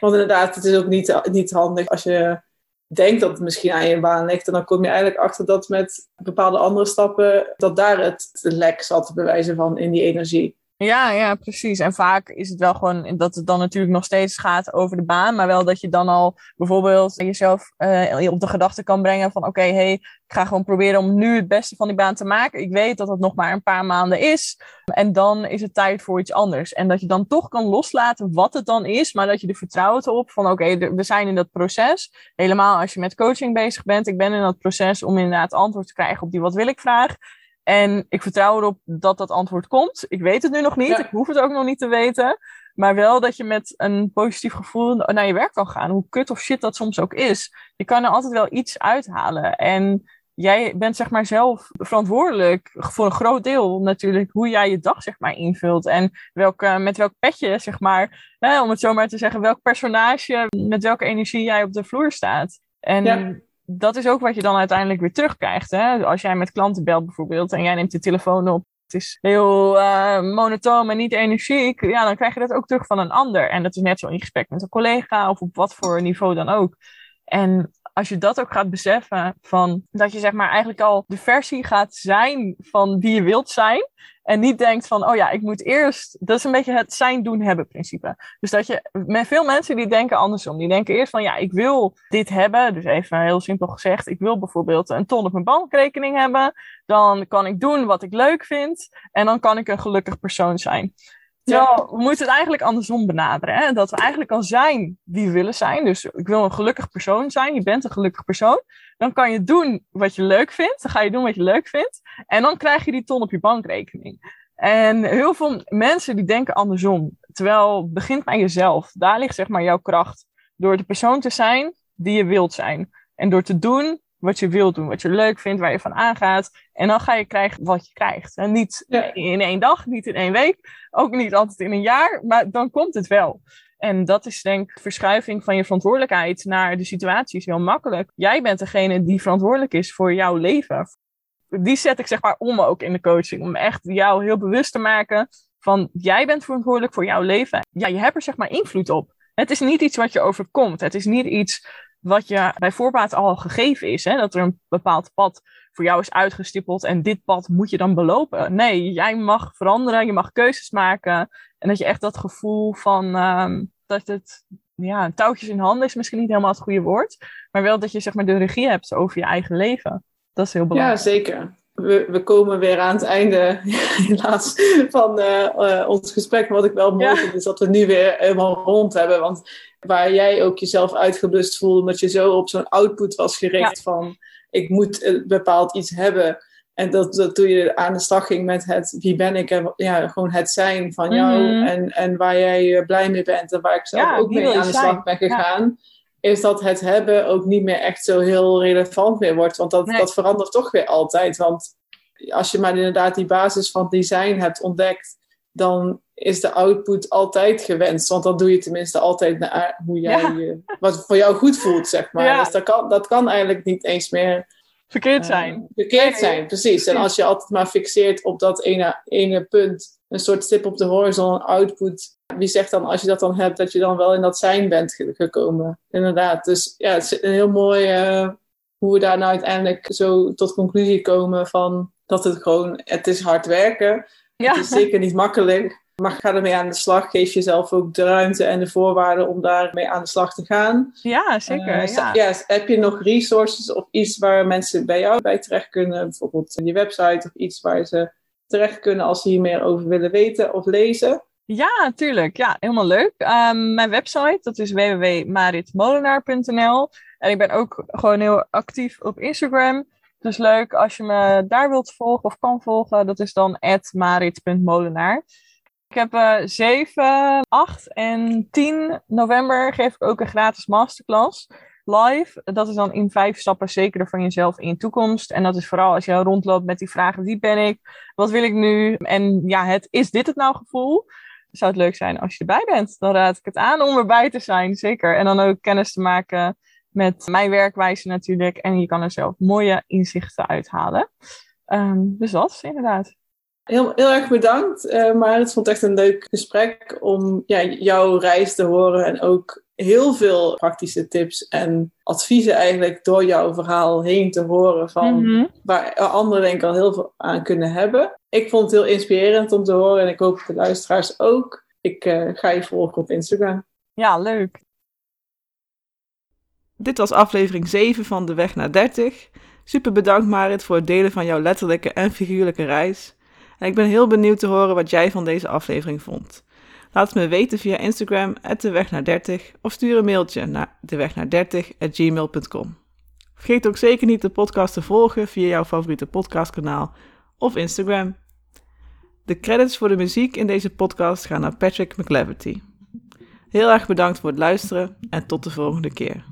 Want inderdaad, het is ook niet, niet handig als je denkt dat het misschien aan je baan ligt. En dan kom je eigenlijk achter dat met bepaalde andere stappen... Dat daar het lek zat te bewijzen van in die energie. Ja, ja, precies. En vaak is het wel gewoon dat het dan natuurlijk nog steeds gaat over de baan, maar wel dat je dan al bijvoorbeeld jezelf eh, op de gedachte kan brengen van oké, hey, ik ga gewoon proberen om nu het beste van die baan te maken. Ik weet dat het nog maar een paar maanden is en dan is het tijd voor iets anders. En dat je dan toch kan loslaten wat het dan is, maar dat je er vertrouwt op van oké, we zijn in dat proces. Helemaal als je met coaching bezig bent. Ik ben in dat proces om inderdaad antwoord te krijgen op die wat wil ik vraag. En ik vertrouw erop dat dat antwoord komt. Ik weet het nu nog niet. Ja. Ik hoef het ook nog niet te weten. Maar wel dat je met een positief gevoel naar je werk kan gaan. Hoe kut of shit dat soms ook is. Je kan er altijd wel iets uithalen. En jij bent zeg maar zelf verantwoordelijk voor een groot deel natuurlijk hoe jij je dag zeg maar invult. En welke, met welk petje zeg maar, hè, om het zo maar te zeggen, welk personage met welke energie jij op de vloer staat. En Ja. Dat is ook wat je dan uiteindelijk weer terugkrijgt. Hè? Als jij met klanten belt bijvoorbeeld en jij neemt de telefoon op. Het is heel eh monotoon en niet energiek. Ja, dan krijg je dat ook terug van een ander. En dat is net zo in gesprek met een collega of op wat voor niveau dan ook. En als je dat ook gaat beseffen, van dat je zeg maar eigenlijk al de versie gaat zijn van wie je wilt zijn. En niet denkt van, oh ja, ik moet eerst. Dat is een beetje het zijn, doen, hebben principe. Dus dat je, met veel mensen die denken andersom. Die denken eerst van, ja, ik wil dit hebben. Dus even heel simpel gezegd, ik wil bijvoorbeeld een ton op mijn bankrekening hebben. Dan kan ik doen wat ik leuk vind. En dan kan ik een gelukkig persoon zijn. Terwijl we moeten het eigenlijk andersom benaderen. Hè? Dat we eigenlijk al zijn wie we willen zijn. Dus ik wil een gelukkig persoon zijn. Je bent een gelukkig persoon. Dan kan je doen wat je leuk vindt. Dan ga je doen wat je leuk vindt. En dan krijg je die ton op je bankrekening. En heel veel mensen die denken andersom. Terwijl het begint bij jezelf. Daar ligt zeg maar jouw kracht. Door de persoon te zijn die je wilt zijn. En door te doen wat je wilt doen. Wat je leuk vindt, waar je van aangaat. En dan ga je krijgen wat je krijgt. En niet Ja. in één dag, niet in één week. Ook niet altijd in een jaar. Maar dan komt het wel. En dat is denk ik verschuiving van je verantwoordelijkheid naar de situatie is heel makkelijk. Jij bent degene die verantwoordelijk is voor jouw leven. Die zet ik zeg maar om ook in de coaching. Om echt jou heel bewust te maken van jij bent verantwoordelijk voor jouw leven. Ja, je hebt er zeg maar invloed op. Het is niet iets wat je overkomt. Het is niet iets wat je bij voorbaat al gegeven is. Hè? Dat er een bepaald pad voor jou is uitgestippeld en dit pad moet je dan belopen. Nee, jij mag veranderen, je mag keuzes maken. En dat je echt dat gevoel van ehm, dat het, ja, touwtjes in handen is misschien niet helemaal het goede woord. Maar wel dat je zeg maar de regie hebt over je eigen leven. Dat is heel Ja, belangrijk. zeker. We, we komen weer aan het einde, helaas, van eh, eh, ons gesprek. Maar wat ik wel mooi Ja. vind, is dat we nu weer helemaal rond hebben. Want waar jij ook jezelf uitgeblust voelde, omdat je zo op zo'n output was gericht van... ik moet bepaald iets hebben. En dat, dat toen je aan de slag ging met het wie ben ik en ja, gewoon het zijn van jou. Mhm. En, en waar jij eh, blij mee bent en waar ik zelf Ja, ook mee aan de zijn? slag ben gegaan. Is dat het hebben ook niet meer echt zo heel relevant meer wordt. Want dat, Nee. dat verandert toch weer altijd. Want als je maar inderdaad die basis van design hebt ontdekt. Dan is de output altijd gewenst. Want dan doe je tenminste altijd naar hoe jij Ja. je, wat voor jou goed voelt, zeg maar. Ja. Dus dat kan, dat kan eigenlijk niet eens meer Verkeerd eh, zijn. verkeerd zijn, precies. En als je altijd maar fixeert op dat ene, ene punt, een soort stip op de horizon, een output. Wie zegt dan, als je dat dan hebt, dat je dan wel in dat zijn bent ge- gekomen? Inderdaad. Dus ja, het is een heel mooi eh, hoe we daar nou uiteindelijk zo tot conclusie komen van dat het gewoon, het is hard werken. Ja. Het is zeker niet makkelijk. Maar ga ermee aan de slag. Geef jezelf ook de ruimte en de voorwaarden om daarmee aan de slag te gaan. ja, zeker. Eh, ja. ja, heb je nog resources of iets waar mensen bij jou bij terecht kunnen? Bijvoorbeeld je website of iets waar ze terecht kunnen als ze hier meer over willen weten of lezen? Ja, tuurlijk. Ja, helemaal leuk. Ehm, mijn website, dat is www.maritmolenaar.nl. En ik ben ook gewoon heel actief op Instagram. Dus leuk als je me daar wilt volgen of kan volgen. Dat is dan marit.molenaar. Ik heb eh 7, 8 en 10 november geef ik ook een gratis masterclass live. Dat is dan in vijf stappen zekerder van jezelf in je toekomst. En dat is vooral als je rondloopt met die vragen: wie ben ik? Wat wil ik nu? En ja, het is dit het nou gevoel? zou het leuk zijn als je erbij bent. Dan raad ik het aan om erbij te zijn, zeker. En dan ook kennis te maken met mijn werkwijze natuurlijk. En je kan er zelf mooie inzichten uithalen. Ehm, dus dat, inderdaad. Heel, heel erg bedankt, eh maar het vond echt een leuk gesprek om ja, jouw reis te horen en ook heel veel praktische tips en adviezen eigenlijk door jouw verhaal heen te horen van Mhm. waar anderen denk ik al heel veel aan kunnen hebben. Ik vond het heel inspirerend om te horen en ik hoop de luisteraars ook. Ik eh, ga je volgen op Instagram. Ja, leuk. Dit was aflevering 7 van De Weg naar 30. Super bedankt Marit voor het delen van jouw letterlijke en figuurlijke reis. En ik ben heel benieuwd te horen wat jij van deze aflevering vond. Laat het me weten via Instagram, deweg naar 30, of stuur een mailtje naar deweg naar 30@gmail.com. Vergeet ook zeker niet de podcast te volgen via jouw favoriete podcastkanaal of Instagram. De credits voor de muziek in deze podcast gaan naar Patrick McLeverty. Heel erg bedankt voor het luisteren en tot de volgende keer.